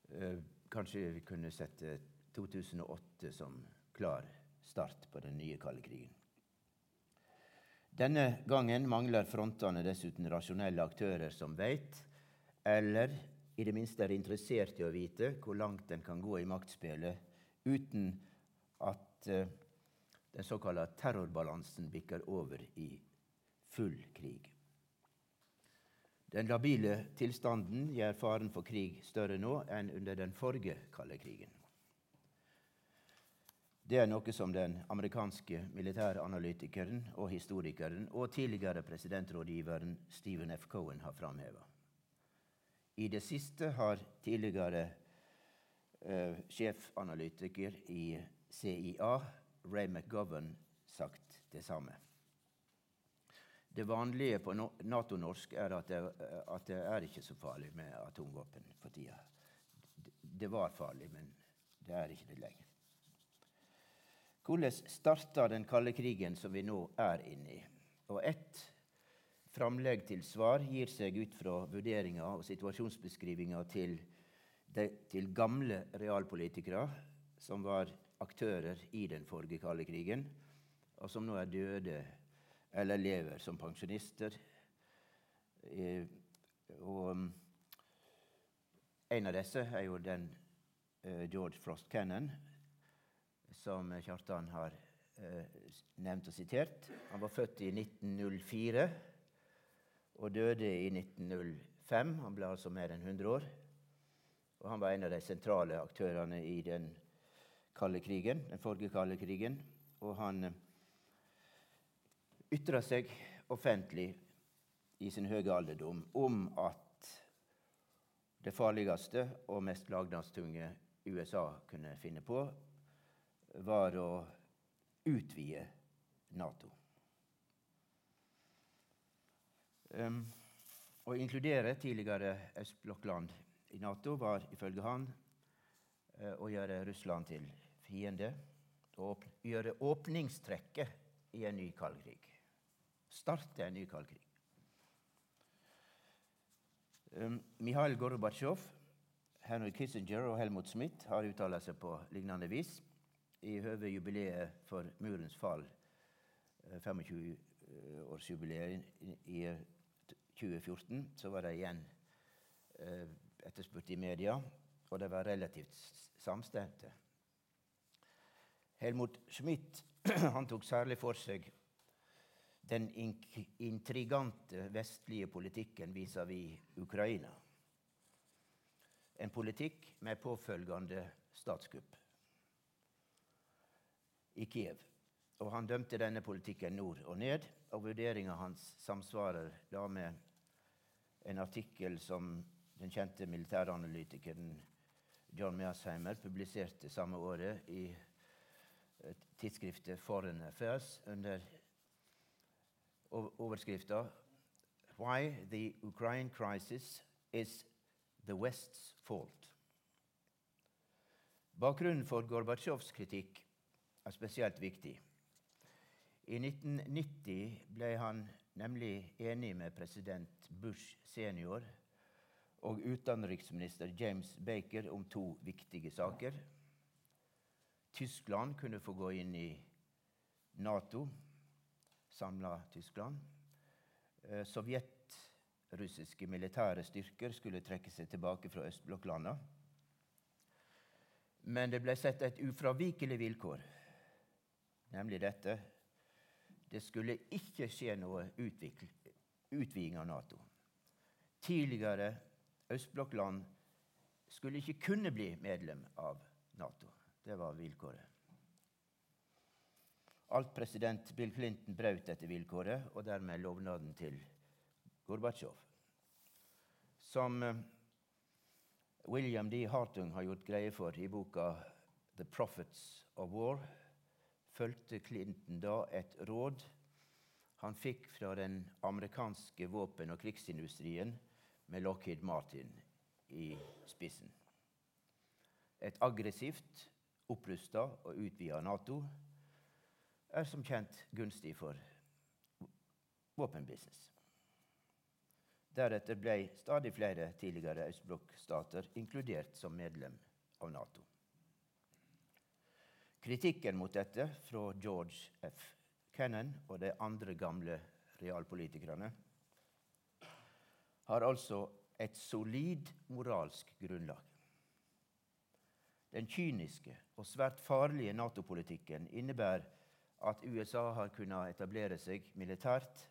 Eh, kanskje vi kunne sette 2008 som klar start på den nye kalde krigen. Denne gangen mangler frontene dessuten rasjonelle aktører som veit, eller i det minste er interessert i å vite hvor langt en kan gå i maktspillet uten at uh, den såkalte terrorbalansen bikker over i full krig. Den labile tilstanden gjør faren for krig større nå enn under den forrige kalde krigen. Det er noe som den amerikanske militæranalytikeren og historikeren og tidligere presidentrådgiveren Stephen F. Cohen har framheva. I det siste har tidligere uh, sjefanalytiker i CIA, Ray McGovern, sagt det samme. Det vanlige på Nato-norsk er at det, at det, er ikke så farlig med atomvåpen for tida. Det var farlig, men det er ikke det lenger. Hvordan starta den kalde krigen som vi nå er inne i? Og ett framlegg til svar gir seg ut fra vurderinger og situasjonsbeskrivinger til, til gamle realpolitikere som var aktører i den forrige kalde krigen, og som nå er døde eller lever som pensjonister. Eh, og um, en av disse er jo den eh, George Frost Cannon, som Kjartan har eh, nevnt og sitert. Han var født i 1904 og døde i 1905. Han ble altså mer enn 100 år. Og han var en av de sentrale aktørene i den kalde krigen, den forrige kalde krigen. Og han ytra seg offentlig i sin høye alderdom om at det farligste og mest lagdanstunge USA kunne finne på, var å utvide Nato. Um, å inkludere tidligere østblokkland i Nato var ifølge han uh, å gjøre Russland til fiende. Å gjøre åpningstrekket i en ny kald krig starte en ny kald krig. Um, Mikhail Gorbatsjov, Henry Kissinger og Helmut Smith har uttalt seg på lignende vis. I høve jubileet for murens fall, 25-årsjubileet eh, i 2014, så var det igjen eh, etterspurt i media og de var relativt samstemte. Helmut Schmidt han tok særlig for seg den intrigante vestlige politikken vis-à-vis -vis Ukraina. En politikk med påfølgende statskupp i Kiev. Og han dømte denne politikken nord og ned, og vurderinga hans samsvarer da med en artikkel som den kjente militæranalytikeren John Measheimer publiserte samme året i tidsskriftet Foreign Affairs under overskrifta 'Why the Ukraine crisis is the West's fault'. Bakgrunnen for Gorbatsjovs kritikk er spesielt viktig. I 1990 ble han nemlig enig med president Bush senior og utenriksminister James Baker om to viktige saker. Tyskland kunne få gå inn i Nato, samla Tyskland. Eh, sovjetrussiske militære styrker skulle trekke seg tilbake fra østblokklandene. Men det ble satt et ufravikelig vilkår, nemlig dette det skulle ikke skje noe utviding av Nato. Tidligere østblokkland skulle ikke kunne bli medlem av Nato. Det var vilkåret. Alt president Bill Clinton brøt dette vilkåret, og dermed lovnaden til Gorbatsjov. Som eh, William D. Hartung har gjort greie for i boka 'The Prophets of War', fulgte Clinton da et råd han fikk fra den amerikanske våpen- og krigsindustrien med Lockheed Martin i spissen. Et aggressivt opprusta og utvida Nato, er som kjent gunstig for våpenbusiness. Deretter ble stadig flere tidligere østblokkstater inkludert som medlem av Nato. Kritikken mot dette fra George F. Kennan og de andre gamle realpolitikerne har altså et solid moralsk grunnlag. Den kyniske og svært farlige Nato-politikken innebærer at USA har kunnet etablere seg militært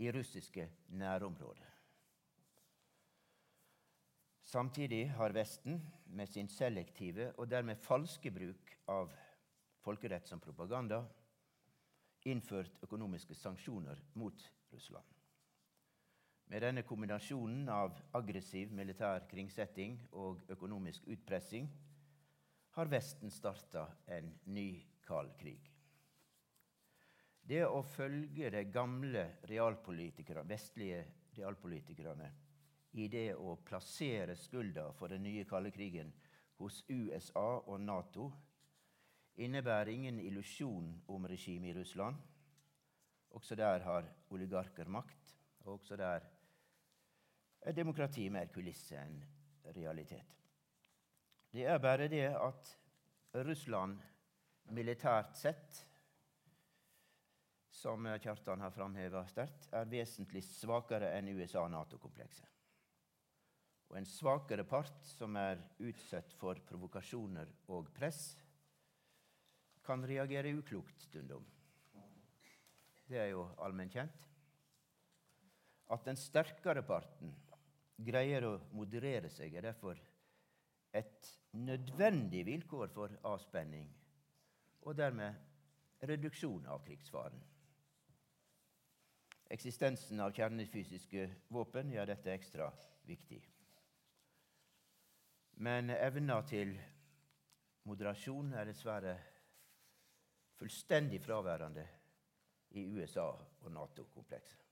i russiske nærområder. Samtidig har Vesten, med sin selektive og dermed falske bruk av folkerett som propaganda, innført økonomiske sanksjoner mot Russland. Med denne kombinasjonen av aggressiv militær kringsetting og økonomisk utpressing har Vesten starta en ny kald krig. Det å følge de gamle realpolitikere, vestlige realpolitikerne i det å plassere skylda for den nye kalde krigen hos USA og Nato innebærer ingen illusjon om regimet i Russland. Også der har oligarker makt, og også der er demokrati mer kulisse enn realitet. Det er bare det at Russland militært sett, som Kjartan har framheva sterkt, er vesentlig svakere enn USA-Nato-komplekset. Og en svakere part som er utsatt for provokasjoner og press, kan reagere uklokt stundom. Det er jo allment kjent. At den sterkere parten greier å moderere seg, er derfor et nødvendig vilkår for avspenning og dermed reduksjon av krigsfaren. Eksistensen av kjernefysiske våpen gjør dette ekstra viktig. Men evna til moderasjon er dessverre fullstendig fraværende i USA og Nato-komplekset.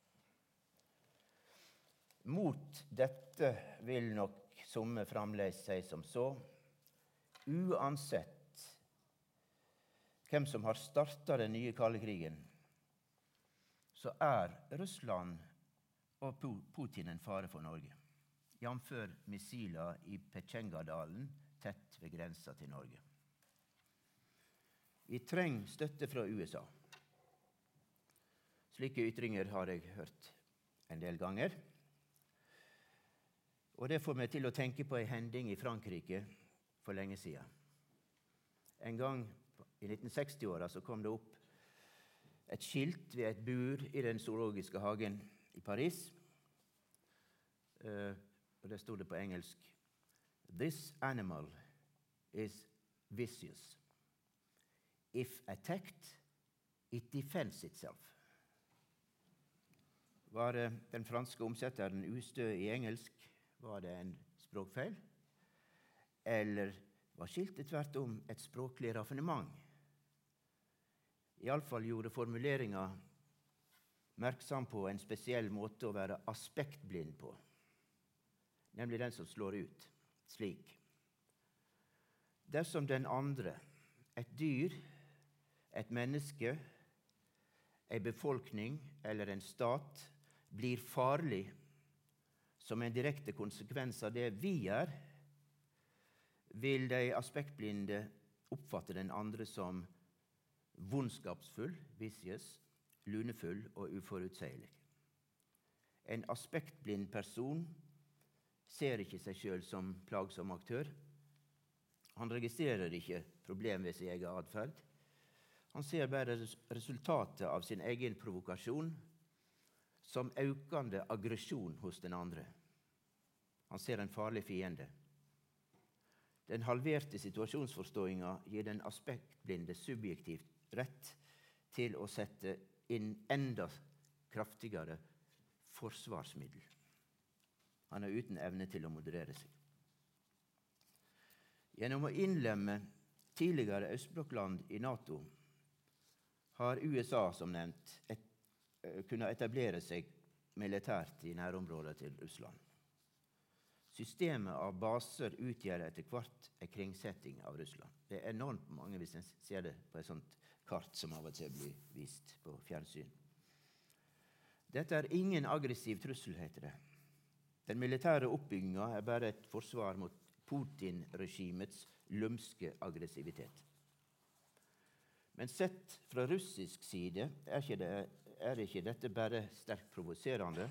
Mot dette vil nok somme fremdeles si som så uansett hvem som har starta den nye kalde krigen, så er Russland og Putin en fare for Norge. Jf. missiler i Petsjengadalen tett ved grensa til Norge. Vi trenger støtte fra USA. Slike ytringer har jeg hørt en del ganger. Og det får meg til å tenke på ei hending i Frankrike for lenge siden. En gang i 1960-åra kom det opp et skilt ved et bur i den zoologiske hagen i Paris. Uh, og Der sto det på engelsk This animal is vicious. If attacked, it defends itself. Var den franske omsetteren ustø i engelsk, var det en språkfeil? Eller var skiltet tvert om et språklig raffinement? Iallfall gjorde formuleringa merksom på en spesiell måte å være aspektblind på, nemlig den som slår ut slik. Dersom den andre, et dyr, et menneske, ei befolkning eller en stat, blir farlig som en direkte konsekvens av det vi gjør, vil de aspektblinde oppfatte den andre som vondskapsfull, vicious, lunefull og uforutsigelig. En aspektblind person ser ikke seg sjøl som plagsom aktør. Han registrerer ikke problem ved sin egen atferd. Han ser bare resultatet av sin egen provokasjon som økende aggresjon hos den andre. Han ser en farlig fiende. Den halverte situasjonsforståinga gir den aspektblinde subjektivt rett til å sette inn enda kraftigere forsvarsmiddel. Han er uten evne til å moderere seg. Gjennom å innlemme tidligere østblokkland i Nato har USA, som nevnt, et, eh, kunnet etablere seg militært i nærområdet til Russland. Systemet av baser utgjør etter hvert en kringsetting av Russland. Det er enormt mange hvis en ser det på et sånt kart som av og til blir vist på fjernsyn. Dette er ingen aggressiv trussel, heter det. Den militære oppbygginga er bare et forsvar mot Putin-regimets lumske aggressivitet. Men sett fra russisk side er ikke, det, er ikke dette bare sterkt provoserende.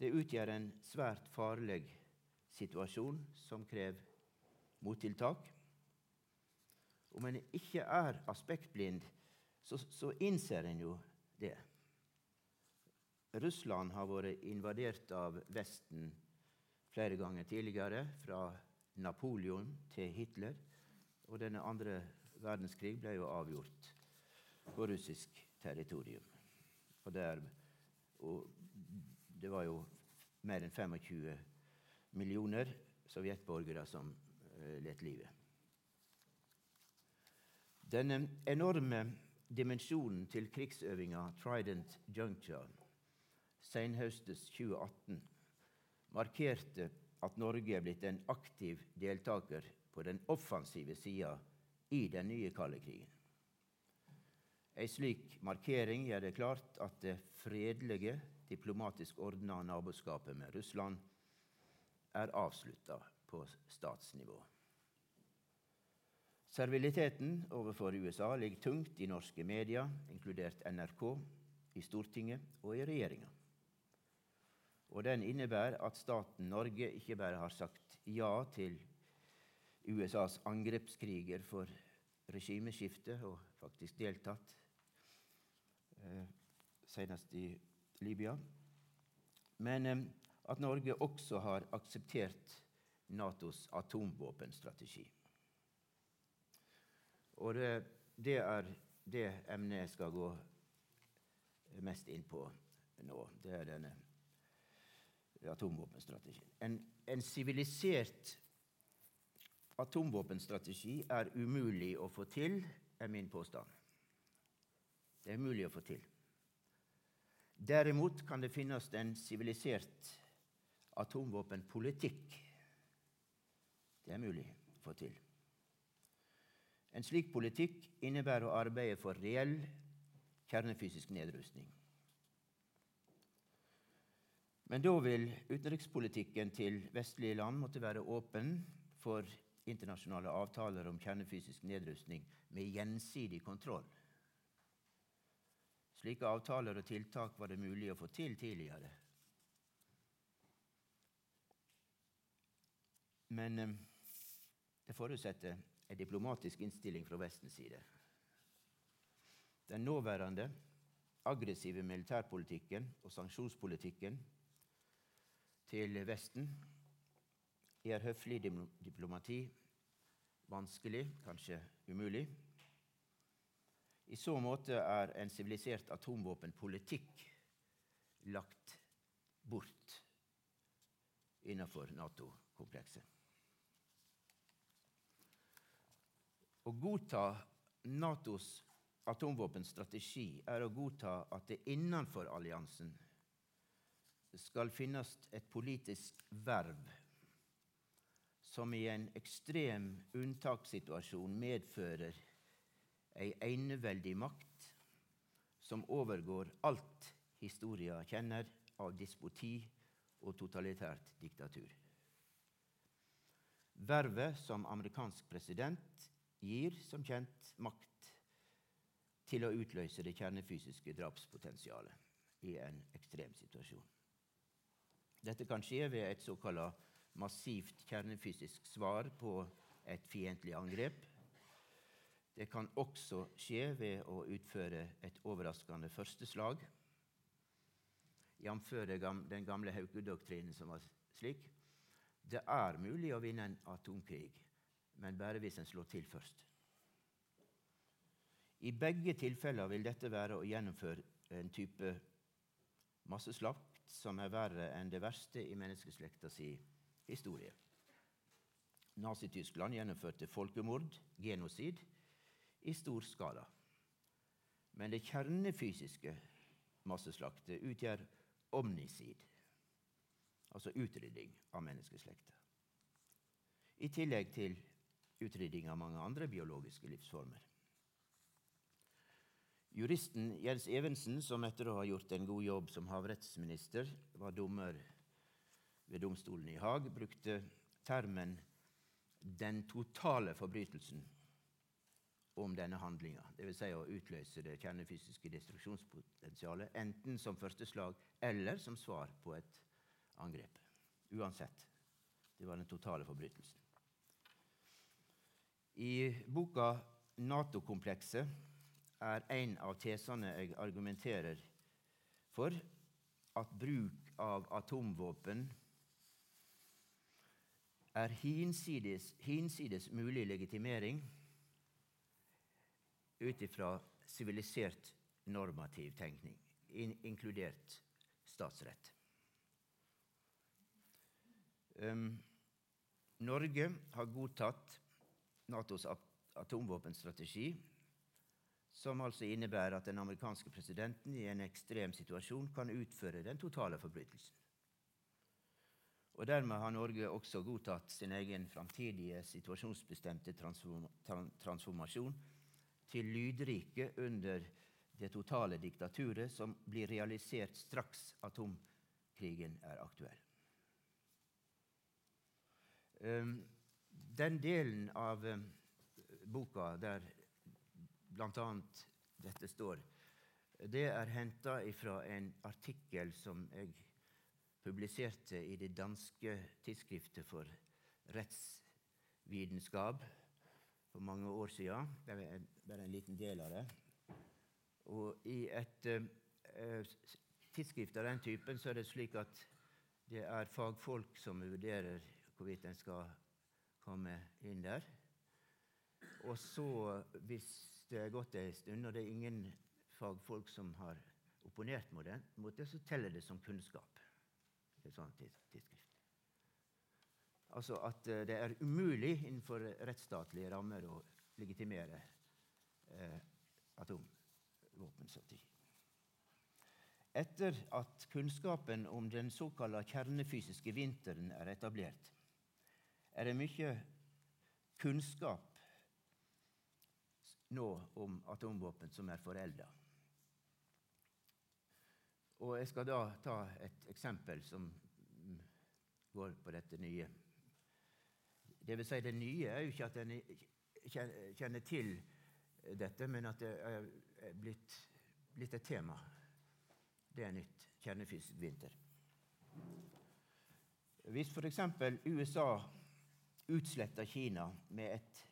Det utgjør en svært farlig situasjon som krever mottiltak. Om en ikke er aspektblind, så, så innser en jo det. Russland har vært invadert av Vesten flere ganger tidligere, fra Napoleon til Hitler. Og denne andre verdenskrig ble jo avgjort på russisk territorium. Og, der, og det var jo mer enn 25 millioner sovjetborgere som uh, let livet. Den enorme dimensjonen til krigsøvinga Trident Juncture senhøstes 2018 markerte at Norge er blitt en aktiv deltaker på den offensive sida i den nye kalde krigen. Ei slik markering gjør det klart at det fredelige, diplomatisk ordna naboskapet med Russland er avslutta på statsnivå. Serviliteten overfor USA ligger tungt i norske medier, inkludert NRK, i Stortinget og i regjeringa. Og den innebærer at staten Norge ikke bare har sagt ja til USAs angrepskriger for regimeskifte og faktisk deltatt, eh, senest i Libya, men eh, at Norge også har akseptert Natos atomvåpenstrategi. Og det, det er det emnet jeg skal gå mest inn på nå. Det er denne atomvåpenstrategien. En sivilisert atomvåpenstrategi er umulig å få til, er min påstand. Det er umulig å få til. Derimot kan det finnes en sivilisert atomvåpenpolitikk. Det er mulig å få til. En slik politikk innebærer å arbeide for reell kjernefysisk nedrustning. Men da vil utenrikspolitikken til vestlige land måtte være åpen for internasjonale avtaler om kjernefysisk nedrustning med gjensidig kontroll. Slike avtaler og tiltak var det mulig å få til tidligere. Men eh, det forutsetter en diplomatisk innstilling fra Vestens side. Den nåværende aggressive militærpolitikken og sanksjonspolitikken til Vesten gjør høflig diplomati vanskelig, kanskje umulig. I så måte er en sivilisert atomvåpenpolitikk lagt bort innenfor Nato-komplekset. Å godta Natos atomvåpenstrategi er å godta at det innenfor alliansen skal finnes et politisk verv som i en ekstrem unntakssituasjon medfører ei eneveldig makt som overgår alt historia kjenner av dispoti og totalitært diktatur. Vervet som amerikansk president gir som kjent makt til å utløse det kjernefysiske drapspotensialet i en ekstrem situasjon. Dette kan skje ved et såkalt massivt kjernefysisk svar på et fiendtlig angrep. Det kan også skje ved å utføre et overraskende første slag, jf. den gamle Hauke-doktrinen som var slik. Det er mulig å vinne en atomkrig, men bare hvis en slår til først. I begge tilfeller vil dette være å gjennomføre en type masseslakt som er verre enn det verste i menneskeslekta si historie. Nazi-Tyskland gjennomførte folkemord, genosid, i stor skala. Men det kjernefysiske masseslaktet utgjør omnisid, altså utrydding av menneskeslekta. I tillegg til utrydding av mange andre biologiske livsformer. Juristen Jens Evensen, som etter å ha gjort en god jobb som havrettsminister, var dommer ved domstolen i Haag, brukte termen 'den totale forbrytelsen' om denne handlinga. Dvs. Si å utløse det kjernefysiske destruksjonspotensialet enten som første slag eller som svar på et angrep. Uansett. Det var den totale forbrytelsen. I boka 'Nato-komplekset' er en av tesene jeg argumenterer for at bruk av atomvåpen er hinsides, hinsides mulig legitimering ut ifra sivilisert normativ tenkning, in inkludert statsrett. Um, Norge har godtatt Natos atomvåpenstrategi som altså innebærer at den amerikanske presidenten i en ekstrem situasjon kan utføre den totale forbrytelsen. Og Dermed har Norge også godtatt sin egen framtidige situasjonsbestemte transformasjon til lydrike under det totale diktaturet som blir realisert straks atomkrigen er aktuell. Ehm, den delen av ehm, boka der bl.a. dette står. Det er henta fra en artikkel som jeg publiserte i det danske tidsskriftet for rettsvitenskap for mange år siden. Det er bare en liten del av det. Og I et uh, tidsskrift av den typen så er det slik at det er fagfolk som vurderer hvorvidt en skal komme inn der. Og så, hvis det er gått ei stund, og det er ingen fagfolk som har opponert mot det, så teller det som kunnskap. Det er sånn tidsskrift. Altså at uh, det er umulig innenfor rettsstatlige rammer å legitimere eh, atomvåpenstrategi. Etter at kunnskapen om den såkalte kjernefysiske vinteren er etablert, er det mye kunnskap nå om atomvåpen som er forelda. Og jeg skal da ta et eksempel som går på dette nye. Det vil si, det nye er jo ikke at en kjenner til dette, men at det er blitt, blitt et tema. Det er nytt. Kjernefysisk vinter. Hvis f.eks. USA utsletta Kina med et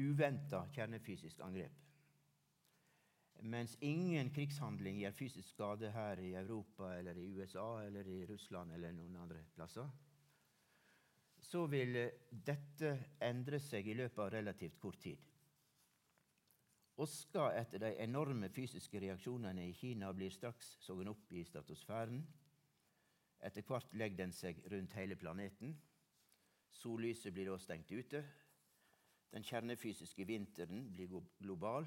uventa kjernefysisk angrep. Mens ingen krigshandling gjør fysisk skade her i Europa eller i USA eller i Russland eller noen andre plasser, så vil dette endre seg i løpet av relativt kort tid. Oska etter de enorme fysiske reaksjonene i Kina blir straks sogen opp i stratosfæren. Etter hvert legger den seg rundt hele planeten. Sollyset blir da stengt ute. Den kjernefysiske vinteren blir global.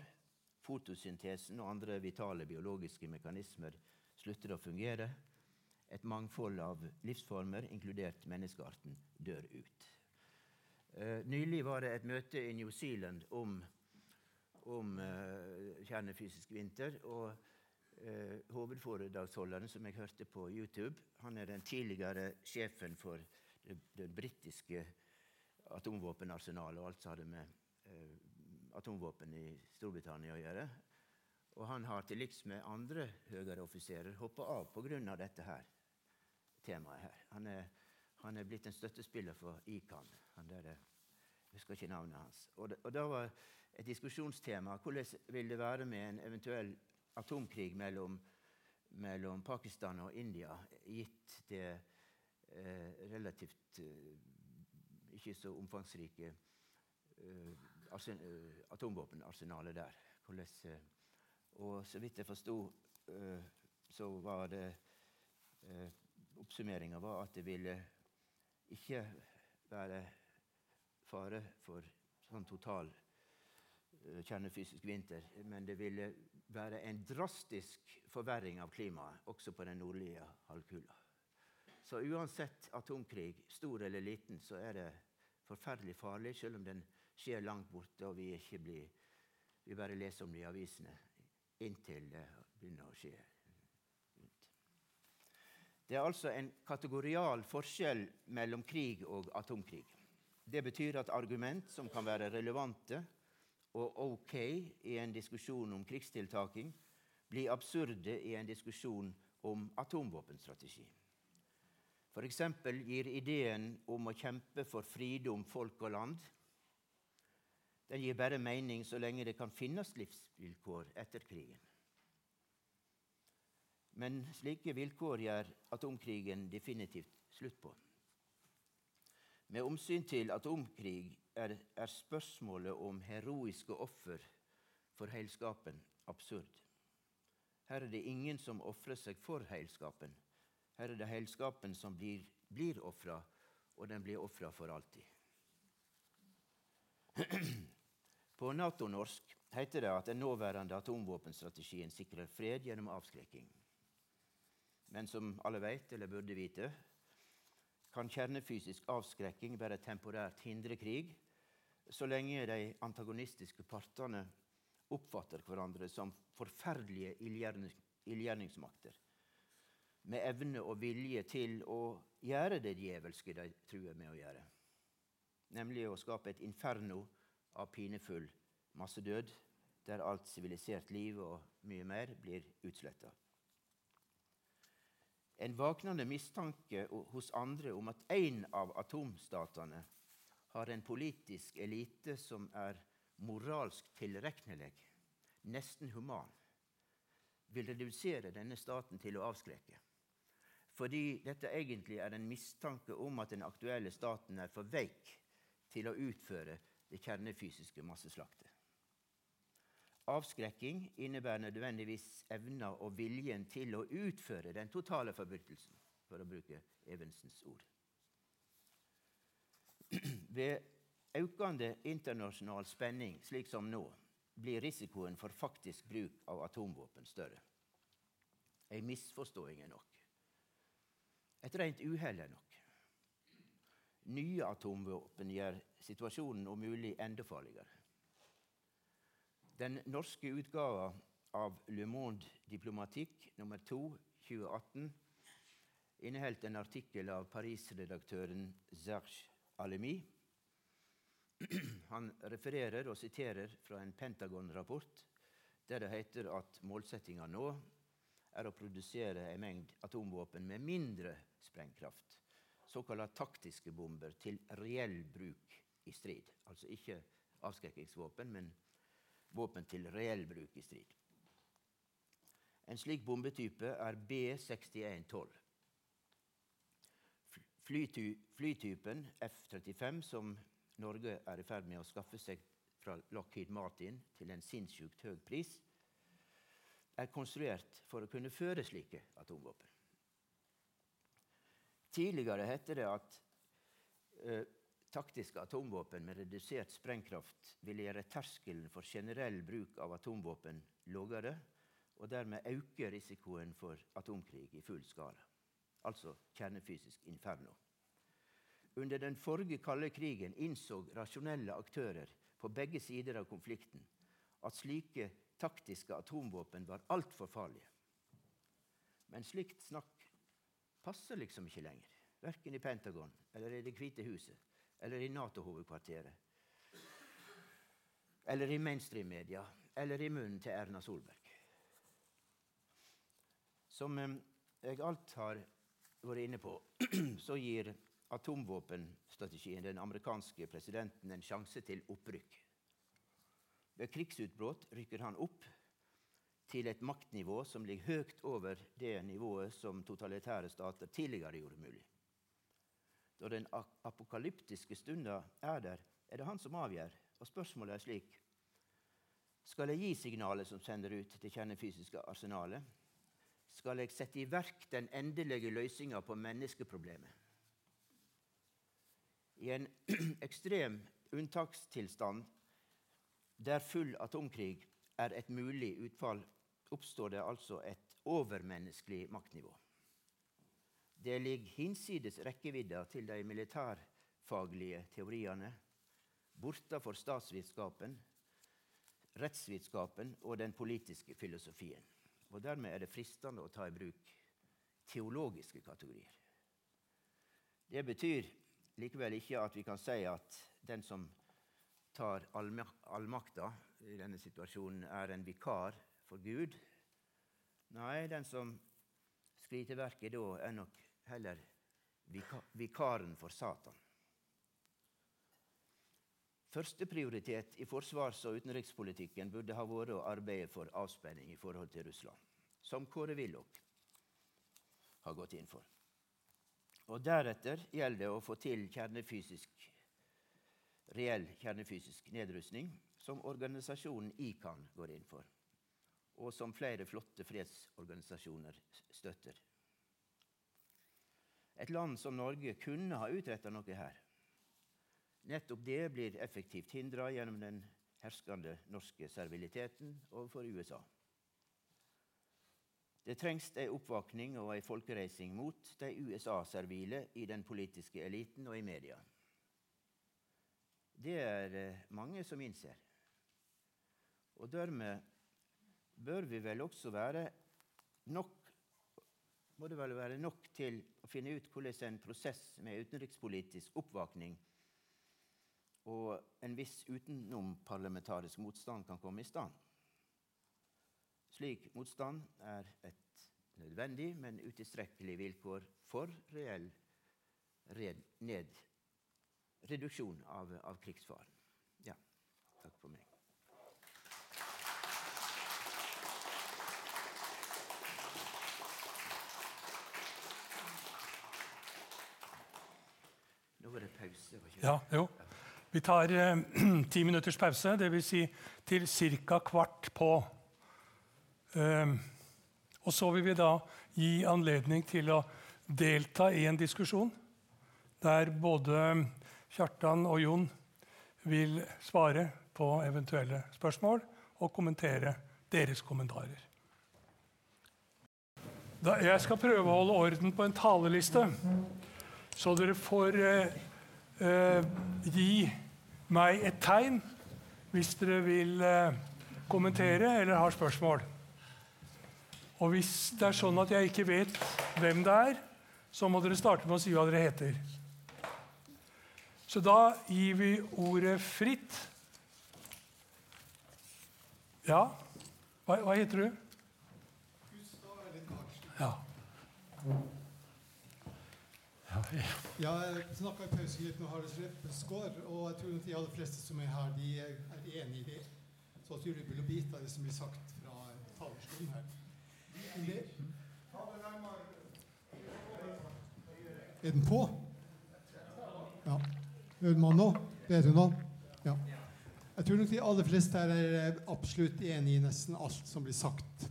Fotosyntesen og andre vitale biologiske mekanismer slutter å fungere. Et mangfold av livsformer, inkludert menneskearten, dør ut. Eh, nylig var det et møte i New Zealand om, om uh, kjernefysisk vinter. og uh, Hovedforedragsholderen som jeg hørte på YouTube, han er den tidligere sjefen for det, det britiske atomvåpenarsenalet og alt som hadde med eh, atomvåpen i Storbritannia å gjøre. Og han har til liks med andre høyere offiserer hoppa av pga. dette her, temaet her. Han er, han er, blitt en støttespiller for ICAN. Han der, jeg husker ikke navnet hans. Og, det, og da var et diskusjonstema hvordan vil det være med en eventuell atomkrig mellom, mellom Pakistan og India, gitt det eh, relativt eh, ikke så omfangsrike eh, Eh, atomvåpenarsenalet der. Eh, og så vidt jeg forsto, eh, så var det Oppsummeringa var at det ville ikke være fare for sånn total kjernefysisk vinter, men det ville være en drastisk forverring av klimaet også på den nordlige halvkula. Så uansett atomkrig, stor eller liten, så er det forferdelig farlig, selv om den skjer langt borte, og vi ikke blir Vi bare leser om det i avisene inntil det begynner å skje. Det er altså en kategorial forskjell mellom krig og atomkrig. Det betyr at argument som kan være relevante og ok i en diskusjon om krigstiltaking, blir absurde i en diskusjon om atomvåpenstrategi. F.eks. gir ideen om å kjempe for fridom, folk og land den gir bare mening så lenge det kan finnes livsvilkår etter krigen. Men slike vilkår gjør atomkrigen definitivt slutt på. Med omsyn til atomkrig er, er spørsmålet om heroiske offer for heilskapen absurd. Her er det ingen som ofrer seg for heilskapen. Her er det heilskapen som blir, blir ofra, og den blir ofra for alltid. På Nato-norsk heter det at den nåværende atomvåpenstrategien sikrer fred gjennom avskrekking. Men som alle vet, eller burde vite, kan kjernefysisk avskrekking bare temporært hindre krig, så lenge de antagonistiske partene oppfatter hverandre som forferdelige ildgjerningsmakter, med evne og vilje til å gjøre det djevelske de truer med å gjøre, nemlig å skape et inferno av pinefull massedød, der alt sivilisert liv og mye mer blir utsletta. En vaknende mistanke hos andre om at én av atomstatene har en politisk elite som er moralsk tilregnelig, nesten human, vil redusere denne staten til å avskrekke. Fordi dette egentlig er en mistanke om at den aktuelle staten er for veik til å utføre det kjernefysiske masseslaktet. Avskrekking innebærer nødvendigvis evna og viljen til å utføre den totale forbrytelsen, for å bruke Evensens ord. Ved økende internasjonal spenning, slik som nå, blir risikoen for faktisk bruk av atomvåpen større. Ei misforståing er nok. Et rent uhell er nok. Nye atomvåpen gjør situasjonen om mulig enda farligere. Den norske utgava av Le Monde Diplomatikk nummer 2 2018 inneholdt en artikkel av Paris-redaktøren Serge Alemi. Han refererer og siterer fra en Pentagon-rapport der det heter at målsettinga nå er å produsere en mengd atomvåpen med mindre sprengkraft såkalte taktiske bomber til reell bruk i strid. Altså ikke avskrekkingsvåpen, men våpen til reell bruk i strid. En slik bombetype er B6112. Flyty flytypen F-35, som Norge er i ferd med å skaffe seg fra Lockheed Martin til en sinnssykt høy pris, er konstruert for å kunne føre slike atomvåpen. Tidligere hette det at eh, taktiske atomvåpen med redusert sprengkraft ville gjøre terskelen for generell bruk av atomvåpen lavere, og dermed øke risikoen for atomkrig i full skala. Altså kjernefysisk inferno. Under den forrige kalde krigen innså rasjonelle aktører på begge sider av konflikten at slike taktiske atomvåpen var altfor farlige. Men slikt snakk passer liksom ikke lenger. Verken i Pentagon eller i Det hvite huset eller i Nato-hovedkvarteret. Eller i mainstream-media eller i munnen til Erna Solberg. Som eh, jeg alt har vært inne på, så gir atomvåpenstrategien den amerikanske presidenten en sjanse til opprykk. Ved krigsutbrudd rykker han opp til et maktnivå som ligger høyt over det nivået som totalitære stater tidligere gjorde mulig. Når den apokalyptiske stunda er der, er det han som avgjør. Og spørsmålet er slik Skal jeg gi signalet som sender ut det kjernefysiske arsenalet? Skal jeg sette i verk den endelige løsninga på menneskeproblemet? I en ekstrem unntakstilstand der full atomkrig er et mulig utfall, oppstår det altså et overmenneskelig maktnivå. Det ligger hinsides rekkevidda til de militærfaglige teoriene, bortafor statsvitenskapen, rettsvitenskapen og den politiske filosofien. Og Dermed er det fristende å ta i bruk teologiske kategorier. Det betyr likevel ikke at vi kan si at den som tar allmakta i denne situasjonen, er en vikar for Gud. Nei, den som skriter verket da, er nok heller vikaren for Satan. Førsteprioritet i forsvars- og utenrikspolitikken burde ha vært å arbeide for avspenning i forhold til Russland, som Kåre Willoch har gått inn for. Og Deretter gjelder det å få til kjernefysisk, reell kjernefysisk nedrustning, som organisasjonen ICAN går inn for, og som flere flotte fredsorganisasjoner støtter. Et land som Norge kunne ha utretta noe her. Nettopp det blir effektivt hindra gjennom den herskende norske serviliteten overfor USA. Det trengs ei oppvåkning og ei folkereising mot de USA-servile i den politiske eliten og i media. Det er eh, mange som innser. Og dermed bør vi vel også være nok må det vel være nok til å finne ut hvordan en prosess med utenrikspolitisk oppvåkning og en viss utenomparlamentarisk motstand kan komme i stand. Slik motstand er et nødvendig, men utilstrekkelig vilkår for reell ned, reduksjon av, av krigsfaren. Ja, takk for meg. Nå var det pause. Ja, jo. Vi tar eh, ti minutters pause, dvs. Si til ca. kvart på. Eh, og så vil vi da gi anledning til å delta i en diskusjon der både Kjartan og Jon vil svare på eventuelle spørsmål og kommentere deres kommentarer. Da jeg skal prøve å holde orden på en taleliste. Så dere får eh, eh, gi meg et tegn hvis dere vil eh, kommentere eller har spørsmål. Og hvis det er sånn at jeg ikke vet hvem det er, så må dere starte med å si hva dere heter. Så da gir vi ordet fritt. Ja, hva, hva heter du? Gustav Ellen Karlsen. Ja. Ja, jeg snakka i pausen litt med Harald Reppesgaard, og jeg tror at de aller fleste som er her, de er enig i det. Så at rubbel vil bite av det som blir sagt fra talerstolen her. Det, er den på? Ja. Man nå? hun nå? Ja. Jeg tror nok de aller fleste her er absolutt enig i nesten alt som blir sagt.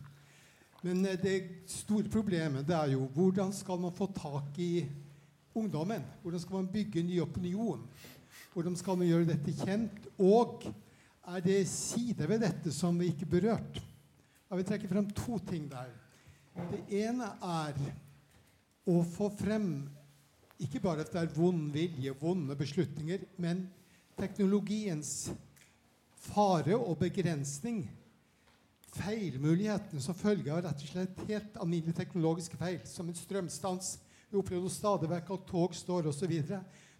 Men eh, det store problemet det er jo hvordan skal man få tak i ungdommen? Hvordan skal man bygge ny opinion? Hvordan skal man gjøre dette kjent? Og er det sider ved dette som vi ikke berørt? Jeg vil trekke frem to ting der. Det ene er å få frem ikke bare at det er vond vilje, vonde beslutninger, men teknologiens fare og begrensning. Feilmulighetene som følge av rett og slett helt alminnelige teknologiske feil, som en strømstans. Vi opplever stadig vekk at tog står osv.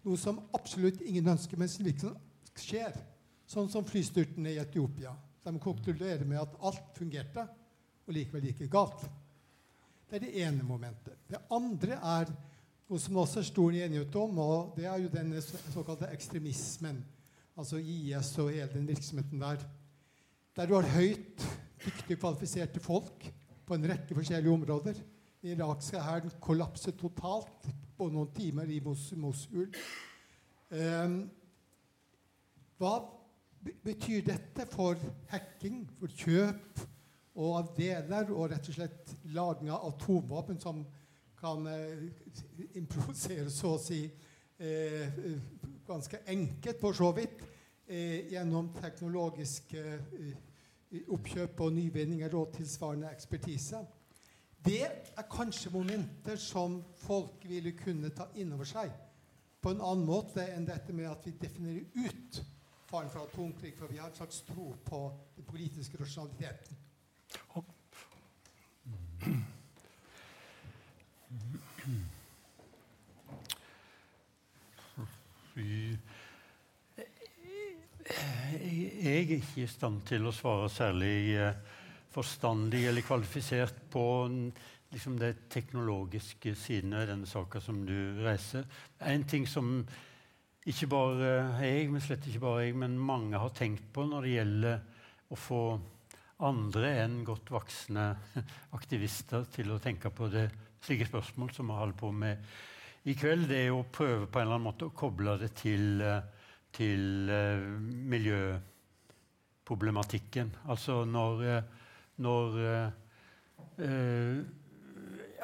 Noe som absolutt ingen ønsker, men som liksom skjer. Sånn som flystyrtene i Etiopia. De konkluderer med at alt fungerte, og likevel gikk det galt. Det er det ene momentet. Det andre er noe som også er stor enighet om, og det er jo den såkalte ekstremismen. Altså IS og hele den virksomheten der. Der du har høyt, dyktig kvalifiserte folk på en rekke forskjellige områder. Den irakske hæren kollapset totalt på noen timer i Mosul. Um, hva betyr dette for hacking, for kjøp og av deler, og rett og slett lagring av atomvåpen som kan eh, improvisere, så å si, eh, ganske enkelt, for så vidt, eh, gjennom teknologiske oppkjøp og nyvinninger og tilsvarende ekspertise. Det er kanskje momenter som folk ville kunne ta inn over seg på en annen måte enn dette med at vi definerer ut faren for atomkrig, for vi har en slags tro på den politiske rasjonaliteten. Jeg er ikke i stand til å svare særlig eh, forstandig eller kvalifisert på liksom det teknologiske siden av denne saka som du reiser. En ting som ikke bare jeg, men slett ikke bare jeg, men mange har tenkt på når det gjelder å få andre enn godt voksne aktivister til å tenke på det slike spørsmål som vi holder på med i kveld, det er å prøve på en eller annen måte å koble det til, til uh, miljøproblematikken. Altså når, når eh,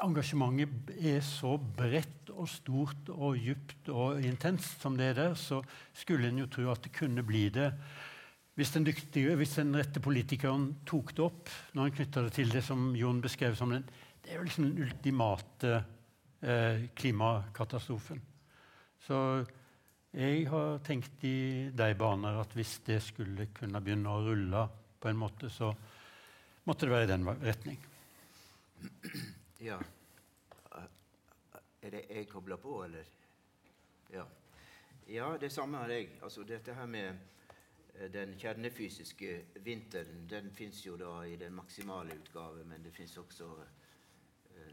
engasjementet er så bredt og stort og djupt og intenst som det er der, så skulle en jo tro at det kunne bli det hvis den, dyktige, hvis den rette politikeren tok det opp når han knytta det til det som Jon beskrev som den, det er jo liksom den ultimate eh, klimakatastrofen. Så jeg har tenkt i de baner at hvis det skulle kunne begynne å rulle på en måte, så måtte det være i den retning. Ja. Er det jeg kobla på, eller? Ja. ja, det samme har jeg. Altså dette her med eh, den kjernefysiske vinteren den fins jo da i den maksimale utgave, men det fins også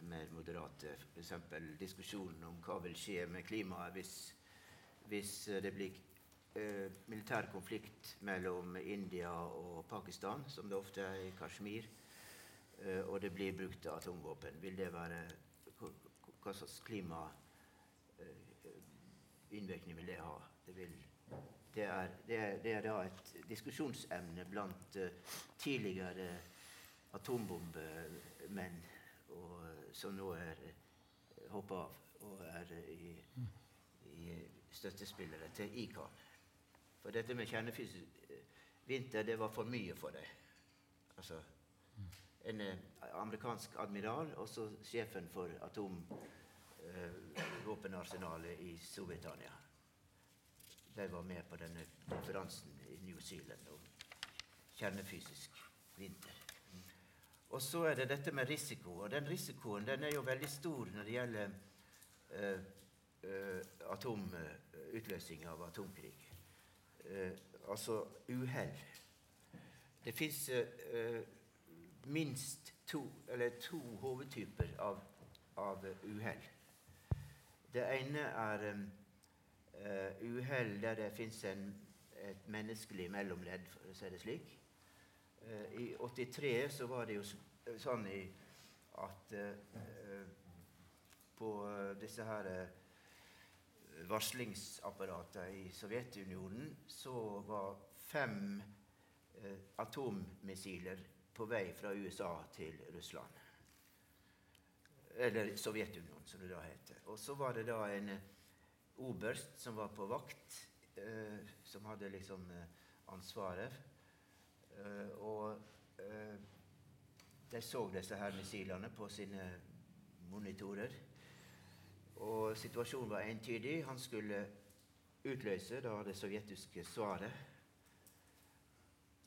mer moderate. F.eks. diskusjonen om hva vil skje med klimaet hvis, hvis det blir eh, militær konflikt mellom India og Pakistan, som det ofte er i Kashmir, og det blir brukt atomvåpen. Vil det være hva slags klimainnvirkning vil det ha? Det, vil, det, er, det, er, det, er, da et diskusjonsemne blant uh, tidligere atombombemenn som nå er eh, hoppa av og er uh, i, i støttespillere til ICAN. For dette med kjernefysisk vinter, det var for mye for dem. Altså, en eh, amerikansk admiral, også sjefen for atomvåpenarsenalet eh, i Storbritannia. De var med på denne konferansen i New Zealand om kjernefysisk vinter. Og så er det dette med risiko. Og den risikoen den er jo veldig stor når det gjelder uh, uh, atomutløsning av atomkrig. Uh, altså uhell. Det fins minst to, to hovedtyper av, av uhell. Det ene er um, uh, uhell der det fins et menneskelig mellomledd, for å si det slik. Uh, I 83 så var det jo sånn i, at uh, på disse her varslingsapparatene i Sovjetunionen så var fem atommissiler på vei fra USA til Russland. Eller Sovjetunionen, som det da heter. Og så var det da en oberst som var på vakt, eh, som hadde liksom eh, ansvaret. Eh, og eh, de så disse her missilene på sine monitorer. Og situasjonen var entydig. Han skulle utløse da det sovjetiske svaret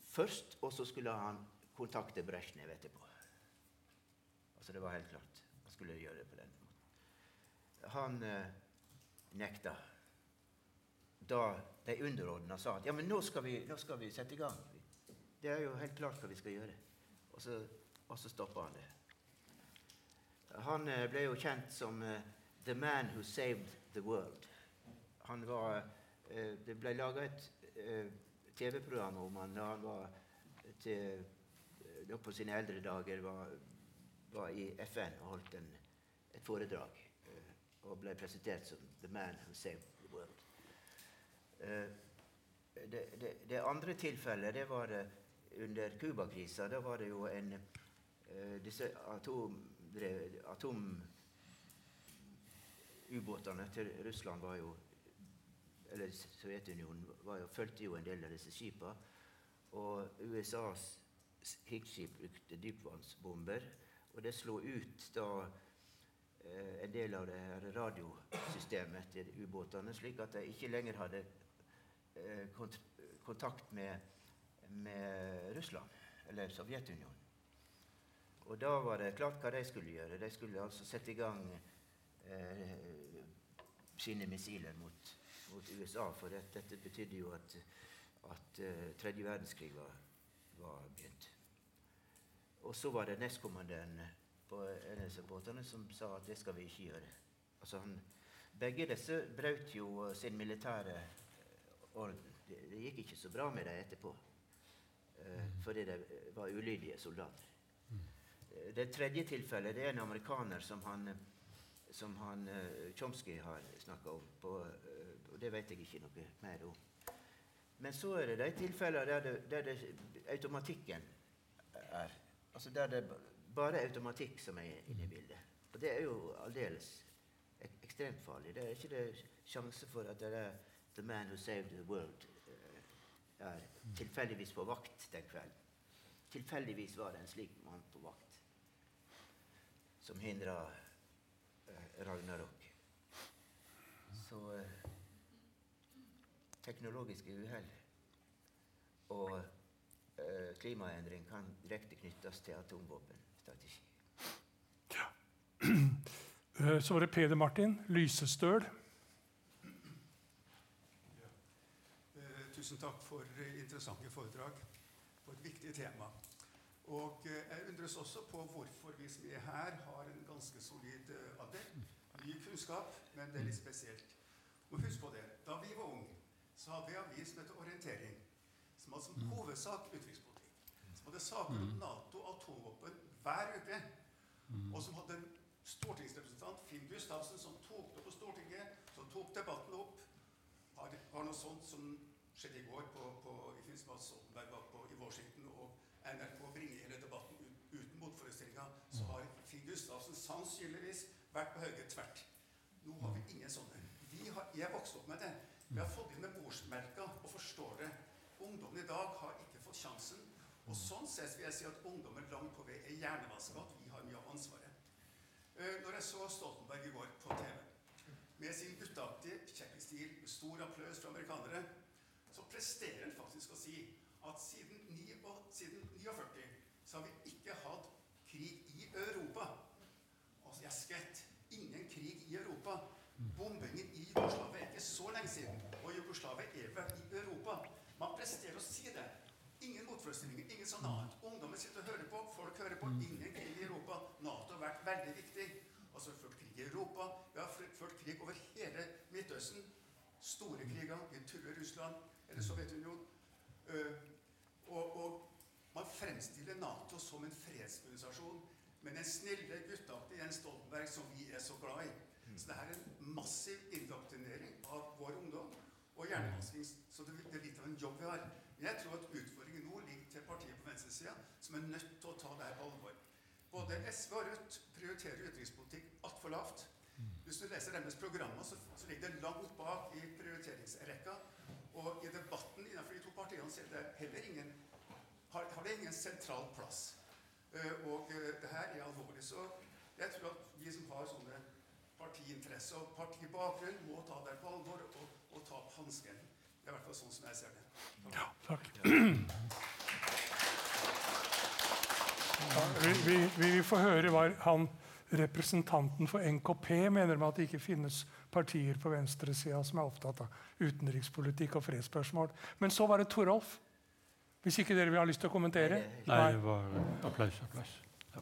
først, og så skulle han kontakte Brezjnev etterpå. Altså Det var helt klart. Han skulle gjøre det på den måten. Han eh, nekta. Da de underordna sa at ja, men nå skal, vi, nå skal, vi, sette i gang. Det er jo helt klart hva vi skal gjøre. Og så, og så stoppa han det. Han eh, ble jo kjent som uh, 'the man who saved the world'. Han var, uh, det ble laga et uh, TV-program om han da han var til, på sine eldre dager var, var i FN og holdt en, et foredrag og ble presentert som 'the man who saved the world'. Det, det, det, andre tilfellet det var under Cuba-krisa. Da var det jo en uh, Disse atomubåtene atom til Russland var jo Eller Sovjetunionen var jo, fulgte jo en del av disse skipene. Og USAs krigsskip brukte dypvannsbomber. Og det slo ut da Eh, en del av det her radiosystemet til ubåtene, slik at de ikke lenger hadde eh, kontakt med, med Russland, eller Sovjetunionen. Og da var det klart hva de skulle gjøre. De skulle altså sette i gang eh, sine missiler mot, mot, USA. For det, dette betydde jo at, at uh, tredje verdenskrig var, var begynt. Og så var det nestkommandøren på en av båtene som sa at det skal vi ikke gjøre. Altså han, begge disse brøt jo sin militære orden. Det, det gikk ikke så bra med dem etterpå. Uh, fordi de var ulydige soldater. Mm. Det tredje tilfellet det er en amerikaner som han, som han Chomsky har snakka om. På, og det vet jeg ikke noe mer om. Men så er det de tilfellene der, det, der det, automatikken er. Altså der det bare automatikk som er inne i bildet. Og det er jo aldeles ek ekstremt farlig. Det er ikke det sjanse for at det er 'The Man Who Saved the World' uh, er tilfeldigvis på vakt den kvelden. Tilfeldigvis var det en slik mann på vakt som hindra uh, Ragnarok. Så uh, teknologiske uhell og klimaendring kan direkte knyttes til atomvåpen strategi. Ja. Eh, så var det Peder Martin, lysestøl. Ja. Eh, tusen takk for interessante foredrag på et viktig tema. Og eh, jeg undres også på hvorfor vi som er her, har en ganske solid adel. Ny kunnskap, men det er litt spesielt. Og husk på det. Da vi var unge, så hadde vi avis som het Orientering, som hadde som hovedsak utenrikspolitikk. Som hadde saker om Nato, atomvåpen, hver uke. Mm. Og som hadde en stortingsrepresentant, Finn Gustavsen, som tok det på Stortinget, som tok debatten opp. Har, har noe sånt som skjedde i går på, på, i forbindelse med at Stoltenberg var på, i Washington, og NRK bringer hele debatten ut, uten motforestillinga, så har Finn Gustavsen sannsynligvis vært på høyre tvert. Nå har vi ingen sånne. Vi har, jeg vokste opp med det. Vi har fått inn med morsmelka og forstår det. Ungdommen i dag har ikke fått sjansen og Sånn sett vil jeg si at ungdommen langt på vei er hjernevaska, at vi har mye av ansvaret. Eh, når jeg så Stoltenberg i går på TV med sin gutteaktige, kjekke stil, med stor applaus fra amerikanere, så presterer han faktisk å si at siden, 9, 49 så har vi ikke hatt krig i Europa. Altså, jeg skvett. Ingen krig i Europa. Bombingen i Jugoslavia er ikke så lenge siden. Og Jugoslavia er vel i Europa. Man presterer å si det. Ingen motforestillinger, ingen sånn annet. Ungdommen sitter og hører på, folk hører på. Ingen krig i Europa. Nato har vært veldig viktig. altså ført krig i Europa. Vi har ført krig over hele Midtøsten. Store kriger. Vi truer Russland eller Sovjetunionen. Uh, og, og, man fremstiller Nato som en fredsorganisasjon med den snille, gutteaktige Jens Stoltenberg som vi er så glad i. Så det er en massiv indoktrinering av vår ungdom. Og hjernevasking, Så det, det er litt av en jobb vi har. Men jeg tror at utfordringen nå ligger til partiet på venstresida, som er nødt til å ta det her på alvor. Både SV og Rødt prioriterer utenrikspolitikk altfor lavt. Hvis du leser deres programmer, så, ligger det langt bak i prioriteringsrekka. Og i debatten innenfor de to partiene så er det heller ingen, har, har det ingen sentral plass. Uh, og uh, det her er alvorlig. Så jeg tror at vi som har sånne partiinteresse og partibakgrunn, må ta det på alvor og, og ta opp hansken. Det er i hvert fall sånn som jeg ser det. Ja, takk. Ja, vi, vi, vi får høre hva han, representanten for NKP mener med at det ikke finnes partier på venstresida som er opptatt av utenrikspolitikk og fredsspørsmål. Men så var det Torolf. Hvis ikke dere vil ha lyst til å kommentere? Nei, det var applaus. applaus. Ja.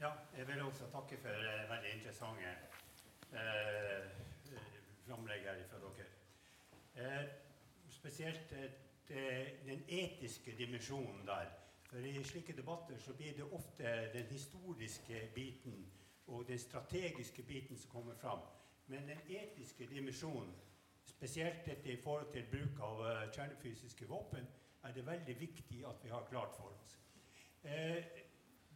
Ja, jeg vil også takke for uh, veldig interessante uh, framlegg her fra dere. Uh, spesielt den etiske dimensjonen der. For I slike debatter så blir det ofte den historiske biten og den strategiske biten som kommer fram. Men den etiske dimensjonen Spesielt dette i forhold til bruk av uh, kjernefysiske våpen er det veldig viktig at vi har klart for oss.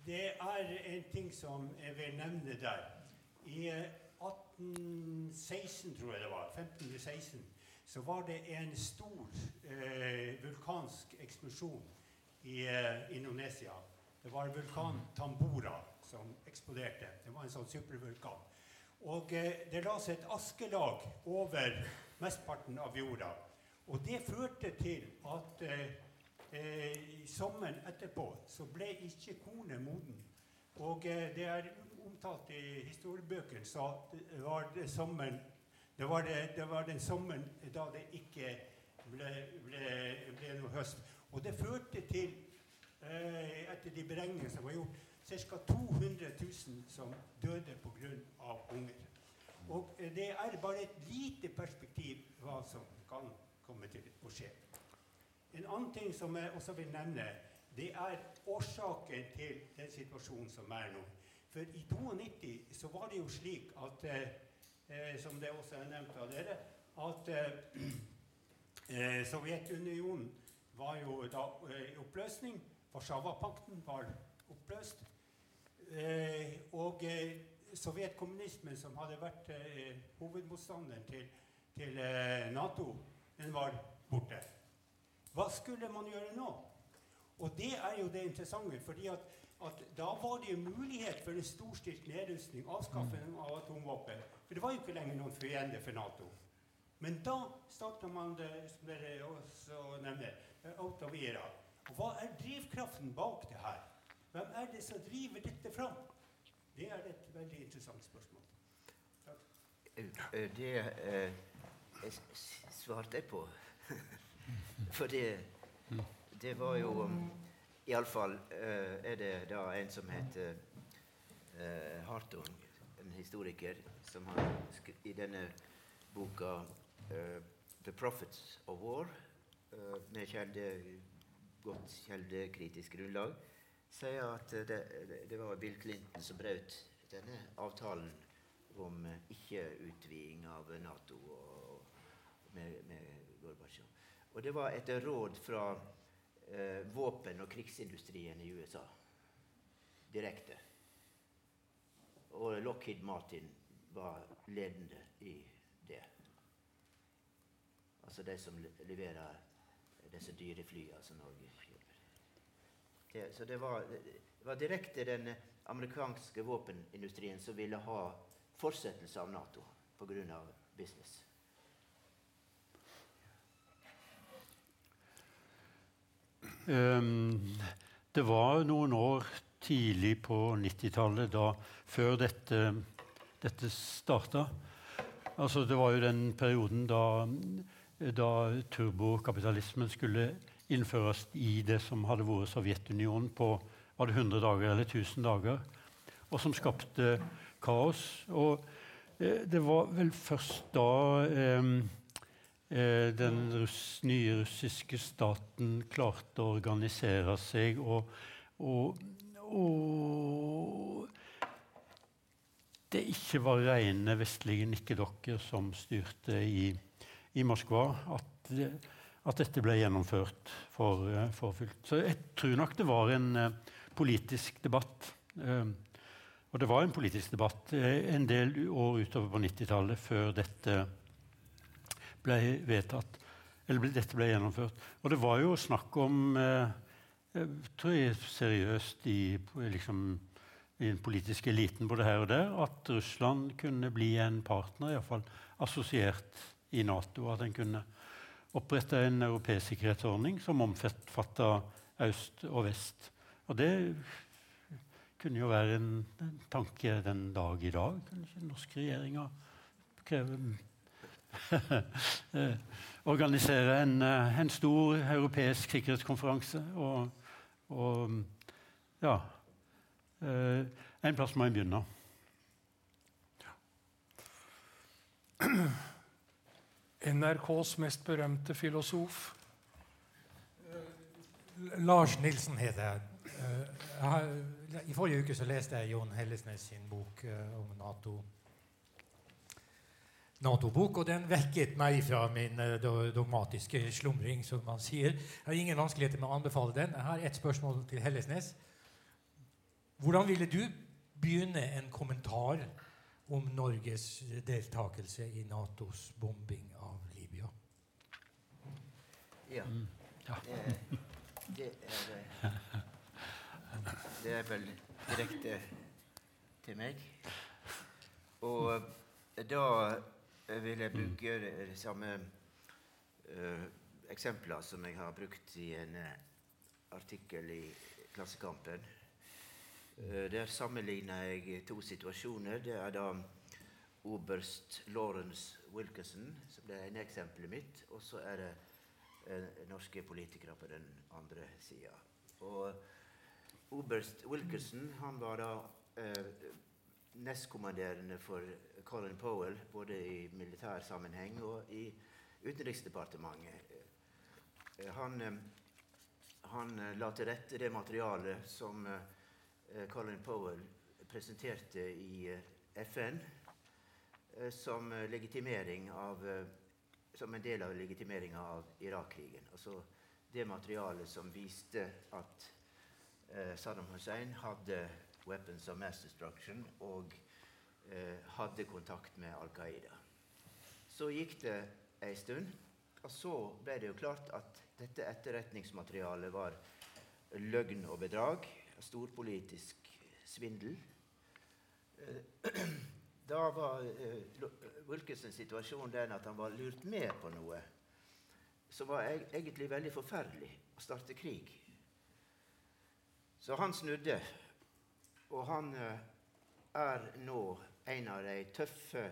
Det er en ting som jeg vil nevne der. I uh, eh, 1816, tror jeg det var, 1516, så var det en stor vulkansk eksplosjon i Indonesia. Det var vulkanen Tambora som eksploderte. Det var en sånn supervulkan. Og det la seg et askelag over mesteparten av jorda. Og det førte til at eh, eh, sommeren etterpå så ble ikke kornet moden. Og eh, det er omtalt i historiebøkene så det var det sommeren det var, det, det var, den sommeren da det ikke ble, ble, ble noe høst. Og det førte til, eh, etter de beregningene som var gjort, ca. 200 000 som døde pga. unger. Og eh, det er bare et lite perspektiv hva som kan komme til å skje. En annen ting som jeg også vil nevne, det er årsaken til den situasjonen som er nå. For i 92 så var det jo slik at, eh, eh som det også er nevnt av dere, at eh, eh Sovjetunionen var jo da i oppløsning. Warszawapakten var oppløst. Eh, og sovjetkommunismen, som hadde vært eh, hovedmotstanderen til, til eh, Nato, den var borte. Hva skulle man gjøre nå? Og det er jo det interessante. fordi at, at da var det jo mulighet for en storstilt nedrustning, avskaffing av atomvåpen. For det var jo ikke lenger noen fiende for Nato. Men da starta man det som dere også nevner, Autavira. Og hva er drivkraften bak det her? Hvem er det som driver dette fram? Det er et veldig interessant spørsmål. Takk. Eh, det eh, svarte jeg på. For det, det var jo Iallfall eh, er det da en som heter eh, Hartung, en historiker, som har i denne boka uh, 'The Prophets of War', uh, med kjelde, godt kjeldekritisk grunnlag, sier at det, det, var Bill Clinton som brøt denne avtalen om ikke-utviding av Nato og, med, med Gorbatsjov. Og det var etter råd fra eh, våpen- og krigsindustrien i USA. Direkte. Og Lockheed Martin var ledende i det. Altså de som leverer disse dyre flyene som Norge det, så det var, det var, direkte den amerikanske våpenindustrien som ville ha fortsettelse av Nato pga. business. Um, det var noen år tidlig på 90-tallet, før dette, dette starta. Altså, det var jo den perioden da da turbokapitalismen skulle innføres i det som hadde vært Sovjetunionen på var det 100 dager eller 1000 dager, og som skapte kaos. Og eh, det var vel først da eh, eh, den russ, nye russiske staten klarte å organisere seg og, og, det ikke var rene vestlige nikkedokker som styrte i, i Moskva, at, at, dette ble gjennomført for, for, fullt. Så jeg tror nok det var en politisk debatt. Uh, og det var en politisk debatt eh, en del år utover på 90-tallet før dette ble vedtatt, eller dette ble gjennomført. Og det var jo snakk om eh, jeg tror jeg seriøst i, liksom, i, den politiske eliten både her og der at Russland kunne bli en partner, iallfall assosiert i Nato. At en kunne opprette en europeisk sikkerhetsordning som omfatta øst og vest. Og det kunne jo være en, en tanke den dag i dag. Kanskje den norske regjeringa kreve Organisere en, eh, en, stor europeisk sikkerhetskonferanse. Og, og ja eh, En plass må en begynne. NRKs mest berømte filosof? Lars Nilsen heter jeg. jeg i forrige uke så leste jeg Jon Hellesnes sin bok uh, om Nato. Nato-bok, og den vekket meg fra min uh, dogmatiske slumring. som man sier. Jeg har ingen vanskeligheter med å anbefale den. Jeg har ett spørsmål til Hellesnes. Hvordan ville du begynne en kommentar om Norges deltakelse i Natos bombing av Libya? Ja. Mm. ja. Det, det er det er vel direkte til meg. Og da vil jeg bruke de samme uh, eksempler som jeg har brukt i en uh, artikkel i Klassekampen. Uh, der sammenligner jeg to situasjoner. Det er da oberst Lawrence Wilkerson, som det ene eksempelet mitt, og så er det norske politikere på den andre sida. Og Oberst Wilkerson han var da eh, nestkommanderende for Colin Powell, både i militær sammenheng og i Utenriksdepartementet. Eh, han, eh, han eh, la til rette det materialet som eh, Colin Powell presenterte i eh, FN som, av, som en del av legitimeringa av Irak-krigen. Altså det materialet som viste at Eh, Saddam Hussein hadde weapons of mass destruction og eh, hadde kontakt med Al Qaida. Så gikk det ei stund, og så ble det jo klart at dette etterretningsmaterialet var løgn og bedrag. Storpolitisk svindel. Eh, da var Wilkinsons situasjon den at han var lurt med på noe som var egentlig veldig forferdelig å starte krig. Så han snudde, og han eh, er nå en av de tøffe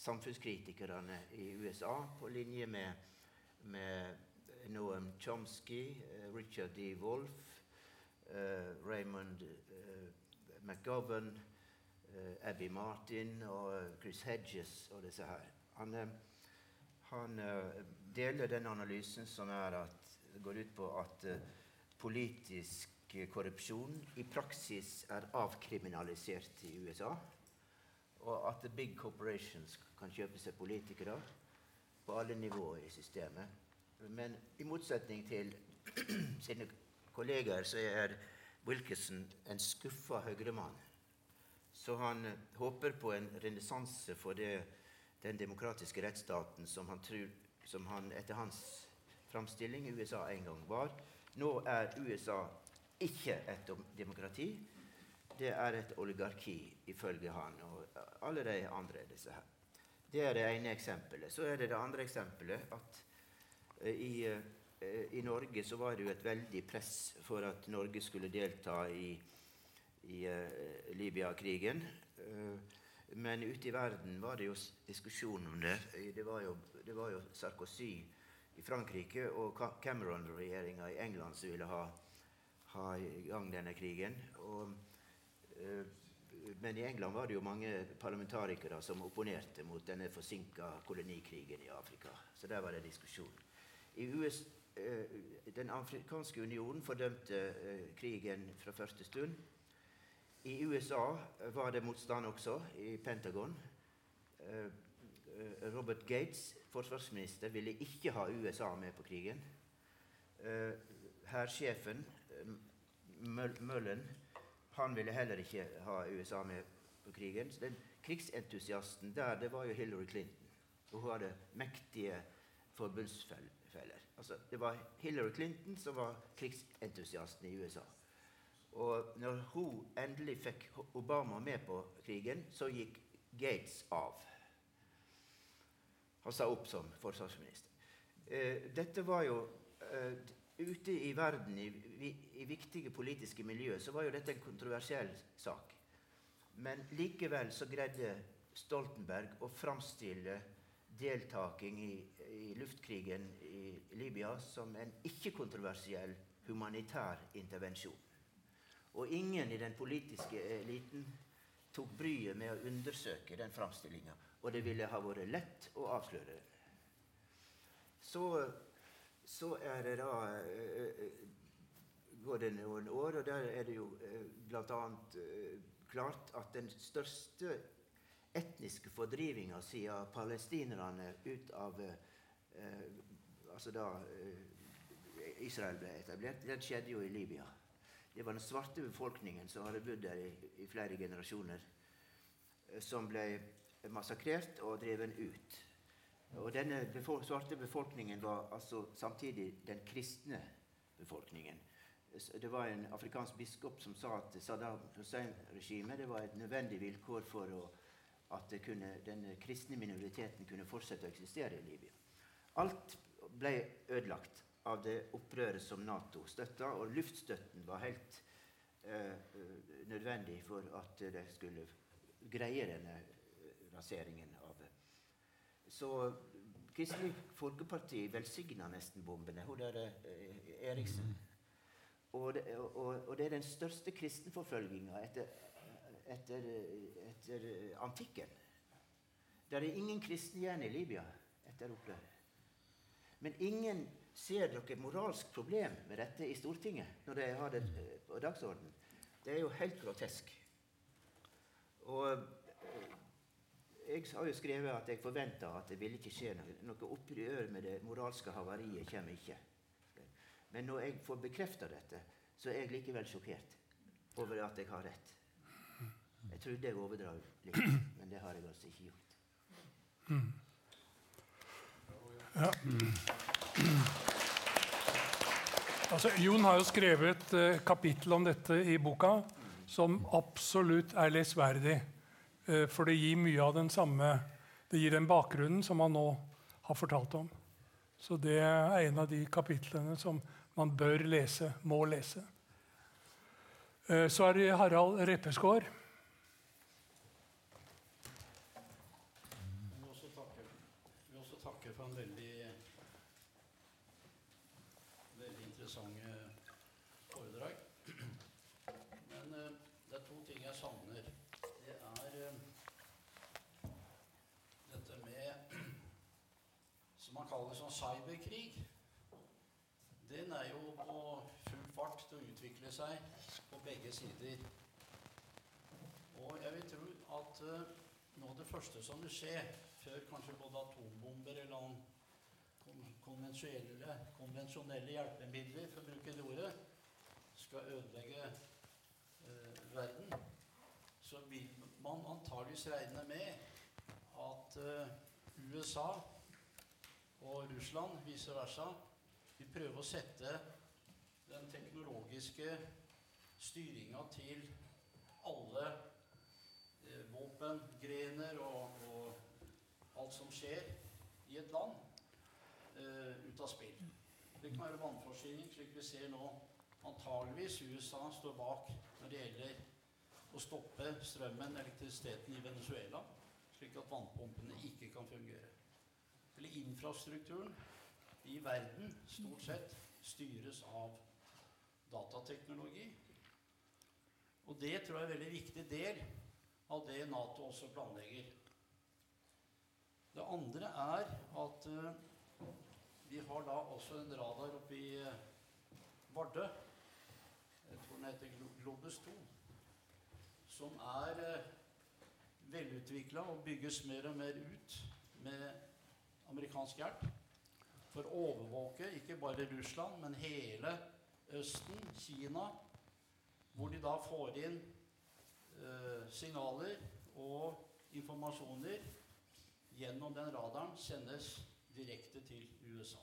samfunnskritikerne i USA, på linje med, med Noam Chomsky, eh, Richard D. Wolff, uh, Raymond uh, McGovern, uh, Abby Martin og Chris Hedges og disse her. Han, han deler den analysen som at, går ut på at politisk korrupsjon i praksis er avkriminalisert i USA. Og at big corporations kan kjøpe seg politikere på alle nivåer i systemet. Men i motsetning til sine kollegaer så er Wilkinson en skuffa høyremann. Så han håper på en renessanse for det, den demokratiske rettsstaten som han, tror, som han etter hans framstilling i USA en gang var. Nå er USA ikke et demokrati. Det er et oligarki, ifølge han og alle de andre. disse her. Det er det ene eksempelet. Så er det det andre eksempelet at uh, i, uh, i, Norge så var det jo et veldig press for at Norge skulle delta i, i uh, Libya-krigen. men ute i verden var det jo diskusjon om det. Det var jo, det var jo Sarkozy i Frankrike og Cameron-regjeringa i England som ville ha, ha i gang denne krigen. Og, uh, men i England var det jo mange parlamentarikere som opponerte mot denne forsinka kolonikrigen i Afrika. Så der var det diskusjon. I US, eh, den afrikanske unionen fordømte eh, krigen fra første stund. I USA var det motstand også, i Pentagon. Eh, Robert Gates, forsvarsminister, ville ikke ha USA med på krigen. Hærsjefen, Mullen, han ville heller ikke ha USA med på krigen. Så den krigsentusiasten der, det var jo Hillary Clinton. Hun hadde mektige forbundsfeller. Altså, det var Hillary Clinton som var krigsentusiasten i USA. Og når hun endelig fikk Obama med på krigen, så gikk Gates av. Han sa opp som forsvarsminister. Eh, dette var jo eh, Ute i verden, i, i, viktige politiske miljøer, så var jo dette en kontroversiell sak. Men likevel så greide Stoltenberg å framstille deltaking i, i luftkrigen i Libya som en ikke-kontroversiell humanitær intervensjon. Og ingen i den politiske eliten tok bryet med å undersøke den framstillinga. Og det ville ha vært lett å avsløre. Så, så er det da øh, går det noen år, og der er det jo øh, bl.a. Klart at den største etniske fordrivinga siden palestinerne ut av eh, altså da eh, Israel ble etablert, den skjedde jo i Libya. Det var den svarte befolkningen som hadde bodd der i, i flere generasjoner, eh, som ble massakrert og dreven ut. Og denne befo svarte befolkningen var altså samtidig den kristne befolkningen. Det var en afrikansk biskop som sa at Saddam Hussein-regimet var et nødvendig vilkår for å at kunne, den kristne minoriteten kunne fortsette å eksistere i Libya. Alt ble ødelagt av det opprøret som Nato støtta, og luftstøtten var helt eh, nødvendig for at de skulle greie denne eh, raseringen av. Så Kristelig Folkeparti velsigna nesten bombene. Hun der eh, Eriksen. Og det, og, og det, er den største kristenforfølginga etter etter, etter antikken. Det er ingen kristne igjen i Libya etter opprøret. Men ingen ser noe moralsk problem med dette i Stortinget når de har det eh, på dagsordenen. Det er jo helt grotesk. Og eh, jeg har jo skrevet at jeg forventa at det ville ikke skje noe, noe opprør med det moralske havariet. kommer ikke. Men når jeg får bekrefta dette, så er jeg likevel sjokkert over at jeg har rett. Jeg trodde jeg overdrev litt, men det har jeg altså ikke gjort. Ja. Altså, Jon har jo skrevet et uh, kapittel om dette i boka som absolutt er lesverdig. Uh, for det gir mye av den samme Det gir den bakgrunnen som han nå har fortalt om. Så det er en av de kapitlene som man bør lese, må lese. Uh, så er det Harald Reppeskår. Den er jo på full fart til å utvikle seg på begge sider. Og jeg vil tro at uh, noe av det første som vil skje, før kanskje både atombomber eller konvensjonelle, konvensjonelle hjelpemidler, for å bruke det ordet, skal ødelegge eh, verden, så vil man antageligvis regne med at eh, USA og Russland, vice versa, prøve å sette den teknologiske styringa til alle eh, våpengrener og, og, alt som skjer i et land, eh, ut av spill. Det kan være vannforsyning, slik vi ser nå. Antageligvis USA står bak når det gjelder å stoppe strømmen, elektrisiteten, i Venezuela, slik at vannpumpene ikke kan fungere eller infrastrukturen i verden stort sett styres av datateknologi. Og det tror jeg er en veldig viktig del av det Nato også planlegger. Det andre er at uh, vi har da også en radar oppe i uh, Vardø. Jeg tror den heter Globus 2. Som er uh, velutvikla og bygges mer og mer ut med amerikansk hjelp. For å overvåke ikke bare Russland, men hele Østen, Kina, hvor de da får inn eh, signaler og informasjoner gjennom den radaren sendes direkte til USA.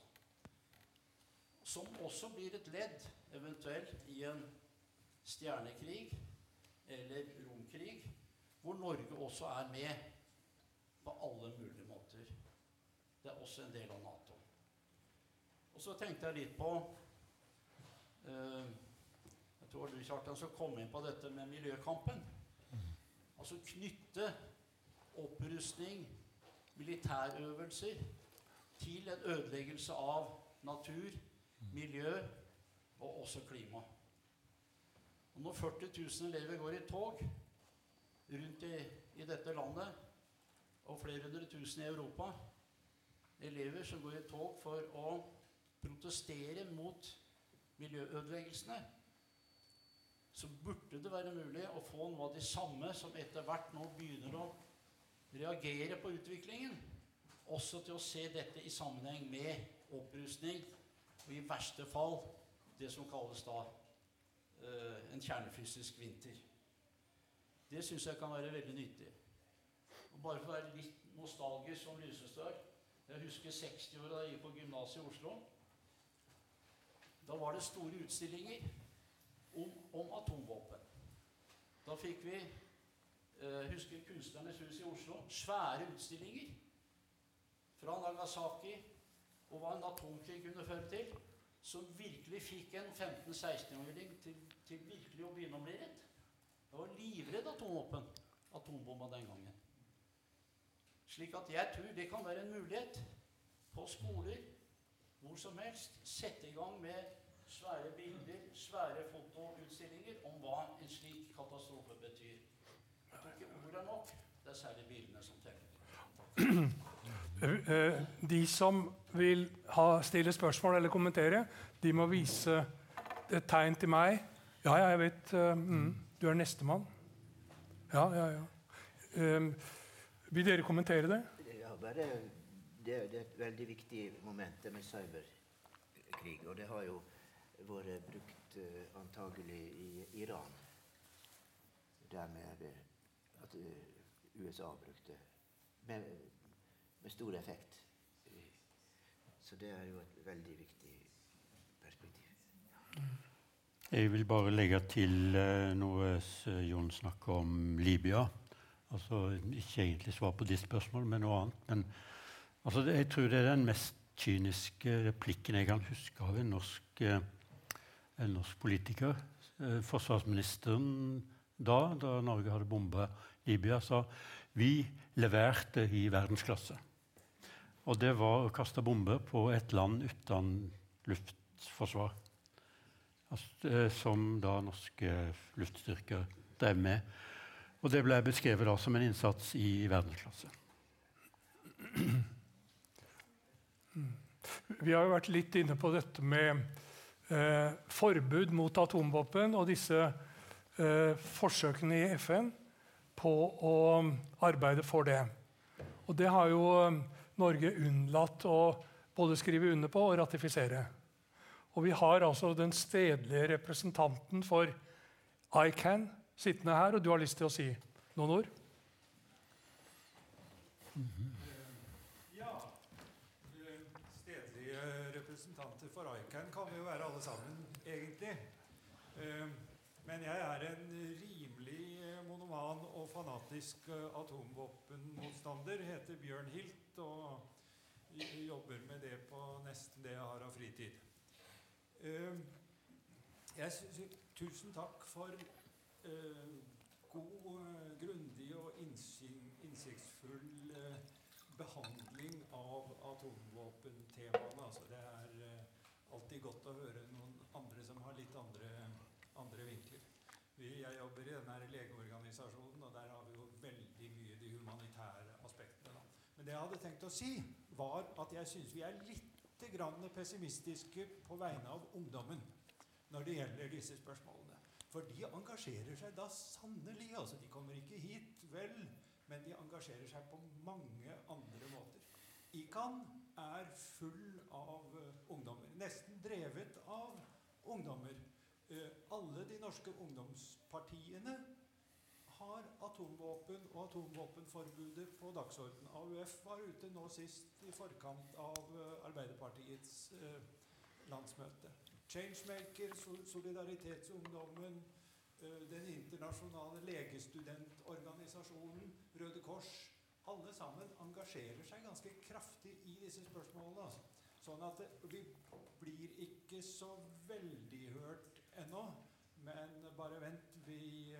Som også blir et ledd, eventuelt, i en stjernekrig eller romkrig, hvor Norge også er med på alle mulige måter. Det er også en del av Nato. Og så tenkte jeg litt på eh, jeg tror du Kjartan, skal komme inn på dette med miljøkampen. Altså knytte opprustning, militærøvelser, til en ødeleggelse av natur, miljø og også klima. Og når 40 000 elever går i tog rundt i, i dette landet, og flere hundre tusen i Europa elever som går i tog for å protestere mot miljøødeleggelsene, så burde det være mulig å få noe av de samme som etter hvert nå begynner å reagere på utviklingen, også til å se dette i sammenheng med opprustning og i verste fall det som kalles da uh, en kjernefysisk vinter. Det syns jeg kan være veldig nyttig. Og bare for å være litt nostalgisk som Lysestøl Jeg husker 60-åra da jeg gikk på gymnaset i Oslo. Da var det store utstillinger om, om atomvåpen. Da fikk vi eh, husker Kunstnernes hus i Oslo. Svære utstillinger fra Nagasaki og hva en atomkrig kunne føre til. Som virkelig fikk en 15-16-åring til, til, virkelig å begynne å bli redd. Det var livredd atomvåpen. Atombomba den gangen. Slik at jeg tror det kan være en mulighet på skoler hvor som helst. Sette i gang med svære bilder, svære fotoutstillinger om hva en slik katastrofe betyr. Jeg tror ikke ordet er nok. Det er særlig bildene som teller. Eh, de som vil ha, stille spørsmål eller kommentere, de må vise et tegn til meg. Ja, ja, jeg vet uh, mm, Du er nestemann. Ja, ja, ja. Um, vil dere kommentere det? Ja, bare det, er et veldig viktig moment, med cyberkrig. Og det har jo vært brukt uh, antagelig i Iran. Dermed at uh, USA brukte med, med, stor effekt. Så det er jo et veldig viktig perspektiv. Jeg vil bare legge til uh, noe Jon snakker om Libya. Altså, ikke egentlig svar på ditt spørsmål, men noe annet. Men altså, jeg tror det er den mest kyniske replikken jeg kan huske av en norsk eh, en norsk politiker. Eh, forsvarsministeren da, da Norge hadde bomba Libya, sa vi leverte i verdensklasse. Og det var å kaste bomber på et land uten luftforsvar. Altså, eh, som da norske luftstyrker drev med. Og det ble beskrevet da som en innsats i verdensklasse. Vi har jo vært litt inne på dette med eh, forbud mot atomvåpen og disse eh, forsøkene i FN på å arbeide for det. Og det har jo eh, Norge unnlatt å både skrive under på og ratifisere. Og vi har altså den stedlige representanten for ICAN sittende her, og du har lyst til å si noen ord? Mm -hmm. Men jeg er en rimelig eh, monoman og fanatisk eh, atomvåpenmotstander. Heter Bjørn Hilt og jobber med det på nesten det jeg har av fritid. Eh, jeg tusen takk for god, grundig og innsiktsfull behandling av atomvåpentemaene. Altså, det er alltid godt å høre noen andre som har litt andre, andre vinkler. Vi, jeg jobber i denne legeorganisasjonen, og der har vi jo veldig mye de humanitære aspektene. Da. Men det jeg hadde tenkt å si, var at jeg syns vi er litt pessimistiske på vegne av ungdommen når det gjelder disse spørsmålene. For de engasjerer seg da sannelig. Altså, de kommer ikke hit, vel, men de engasjerer seg på mange andre måter. ICAN er full av uh, ungdommer. Nesten drevet av ungdommer. Uh, alle de norske ungdomspartiene har atomvåpen og atomvåpenforbudet på dagsordenen. AUF var ute nå sist i forkant av uh, Arbeiderpartiets landsmøte. Changemaker, Solidaritetsungdommen, den internasjonale legestudentorganisasjonen, Røde Kors Alle sammen engasjerer seg ganske kraftig i disse spørsmålene. Altså. Sånn at det, vi blir ikke så veldig hørt ennå. Men bare vent, vi,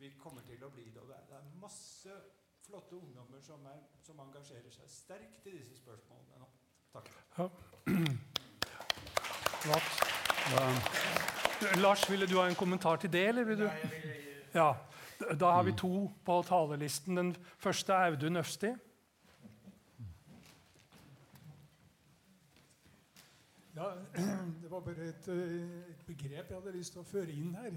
vi kommer til å bli det. Og det er, det er masse flotte ungdommer som, er, som, engasjerer seg sterkt i disse spørsmålene nå. Takk. Ja. Lars, ville du ha en kommentar til det? eller vil du? Ja, Da har vi to på talerlisten. Den første er Audun Øfsti. Ja, Det var bare et, et, begrep jeg hadde lyst til å føre inn her.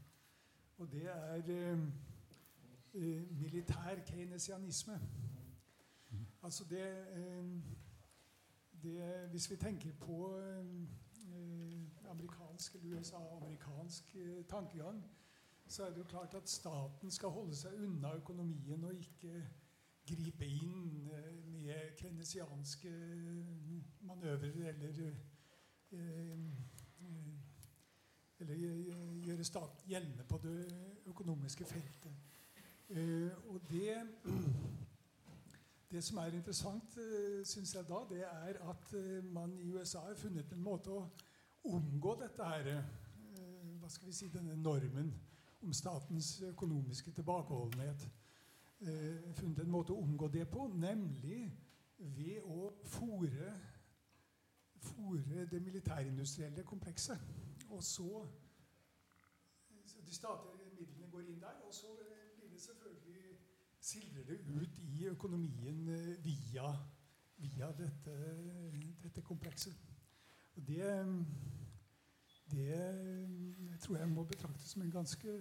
Og det er eh, militær keynesianisme. Altså det, uh, det Hvis vi tenker på uh, Eh, amerikansk eller USA-amerikansk eh, tankegang, så er det jo klart at staten skal holde seg unna økonomien og ikke gripe inn eh, med krenesianske manøvrer eller eller gjøre staten gjeldende på det økonomiske feltet. og det det som er interessant, syns jeg da, det er at man i USA har funnet en måte å omgå dette her, eh, hva skal vi si, denne normen om statens økonomiske tilbakeholdenhet. Eh, funnet en måte å omgå det på, nemlig ved å fòre det militærindustrielle komplekset. Og så De statlige midlene går inn der, og så blir det selvfølgelig sildrer det ut i økonomien eh, via, via dette, dette komplekset. Og det, det tror jeg må betraktes som en ganske,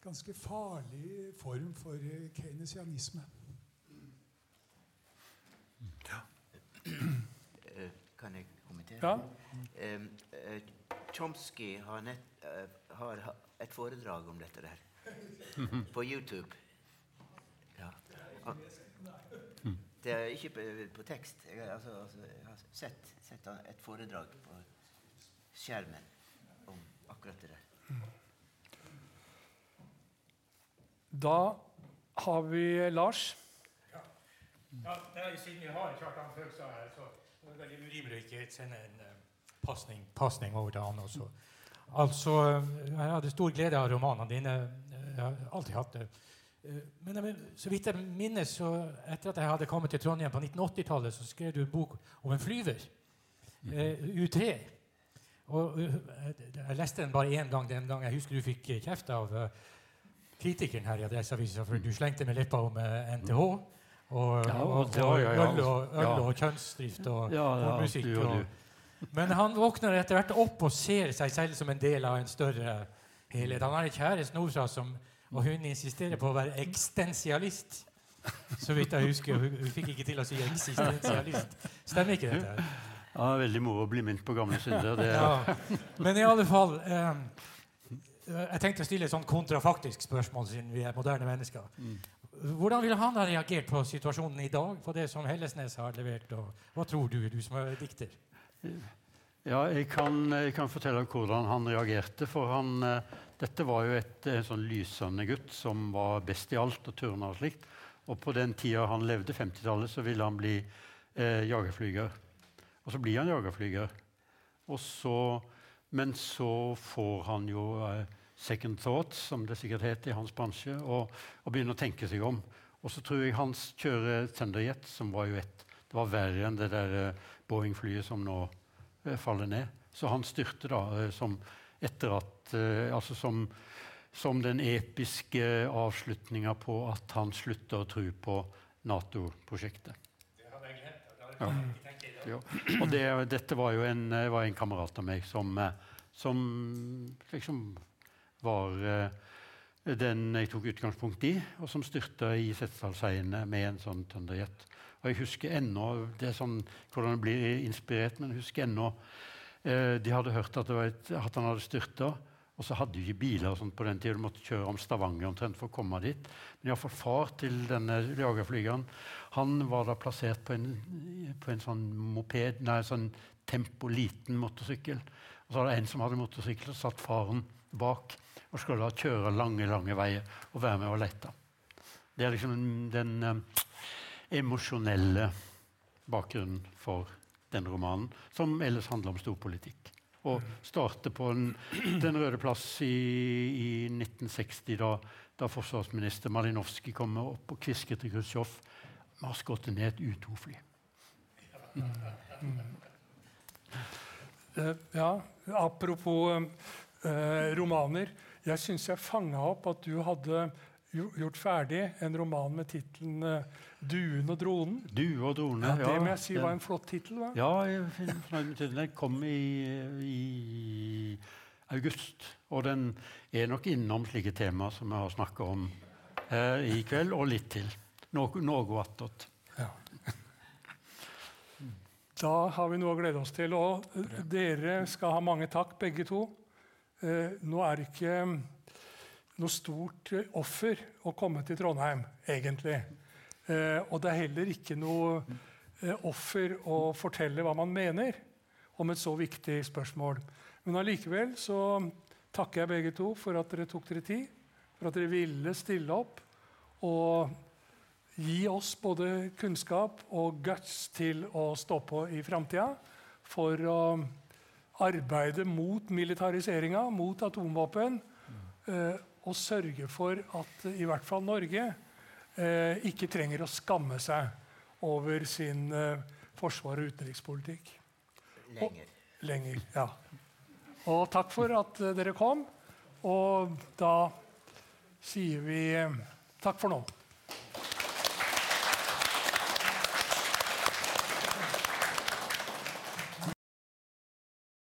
ganske farlig form for keynesianisme. Ja. Eh, kan jeg kommentere? Ja. Chomsky har, nett, har, et foredrag om dette der på YouTube. Ja. Det er ikke på, på tekst. Jeg, har, altså, jeg har sett sett et foredrag på skjermen om akkurat det der. Da har vi Lars. Ja. ja det er, siden vi har Kjartan Følstad her, så er det veldig urimelig å ikke sende en uh, pasning over til han også. Altså, Jeg hadde stor glede av romanene dine. Jeg har alltid hatt det. Men så vidt jeg minnes, så etter at jeg hadde kommet til Trondheim på 1980-tallet, så skrev du en bok om en flyver. Eh, U3. Og eh, Jeg leste den bare én gang den gang jeg husker du fikk kjeft av kritikeren her i Adresseavisa for du slengte med leppa om NTH. Og, ja, og, og, og øl, og, øl og kjønnsdrift og, musikk. men han våkner etter hvert opp og ser seg selv som en del av en større helhet. Han har en kjæreste som og hun insisterer på å være eksistensialist. Så vidt jeg husker. Hun, hun fikk ikke til å si eksistensialist. Stemmer ikke dette? Ja, Veldig moro å bli minnet på gamle synder. ja. Men i alle fall eh, Jeg tenkte å stille et sånn kontrafaktisk spørsmål, siden vi er moderne mennesker. Mm. Hvordan ville han ha reagert på situasjonen i dag, på det som Hellesnes har levert? Hva tror du, du som er dikter? Ja, jeg kan, jeg kan fortelle hvordan han reagerte. For han, uh, dette var jo et, en sånn lysende gutt som var best i alt og turna og slikt. Og på den tida han levde, 50-tallet, så ville han bli eh, jagerflyger. Og så blir han jagerflyger. men så får han jo uh, second thoughts, som det sikkert heter i hans bransje, og, og, begynner å tenke seg om. Og så tror jeg hans kjører Thunderjet, som var jo et Det var verre enn det der eh, Boeing-flyet som nå eh, faller ned. Så han styrte da eh, som etter at eh, Altså som, som den episke avslutninga på at han slutter å tro på Nato-prosjektet. Det hadde jeg glemt. Det hadde Ja. Ja. Og det, dette var jo en, eh, var en kamerat av meg som, eh, som liksom var eh, den jeg tok utgangspunkt i, og som styrta i Setesdalsheiene med en sånn Thunderjet. Og jeg husker ennå det er sånn, hvordan jeg blir inspirert, men jeg husker ennå eh, De hadde hørt at, et, at han hadde styrta, og så hadde de ikke biler og sånt på den tida. Du måtte kjøre om Stavanger omtrent for å komme dit. Men iallfall far til denne jagerflygeren han var da plassert på en, på en sånn moped, nei, sånn tempo liten motorsykkel. Og så var det en som hadde motorsykkel, og satt faren bak og skulle da kjøre lange lange veier og være med og lete. Det er liksom den eh, emosjonelle bakgrunnen for den romanen, som ellers handler om storpolitikk. Og starte på en, Den røde plass i, i 1960, da, da forsvarsminister Malinowski kommer opp og kvisker til Khrusjtsjov Vi har skutt ned et U-2-fly. Eh, ja, apropos uh, romaner. Jeg syns jeg fanga opp at du hadde gjort ferdig en roman med tittelen eh, 'Duen og dronen'. Due og drone. Ja, det må jeg si var en flott tittel. Ja. Den kom i, i august. Og den er nok innom slike temaer som vi har snakka om eh, i kveld, og litt til. Noe, noe attåt. Da har vi noe å glede oss til. Og dere skal ha mange takk, begge to. Eh, nå er ikke noe stort eh, offer å komme til Trondheim, egentlig. Eh, og det er heller ikke noe eh, offer å fortelle hva man mener om et så viktig spørsmål. Men allikevel så takker jeg begge to for at dere tok dere tid, for at dere ville stille opp og gi oss både kunnskap og guts til å stå på i framtida for å arbeide mot militariseringa, mot atomvåpen, eh, og sørge for at i hvert fall Norge eh, ikke trenger å skamme seg over sin eh, forsvar- og utenrikspolitikk. Lenger. Lenger, ja. Og takk for at eh, dere kom. Og da sier vi eh, takk for nå.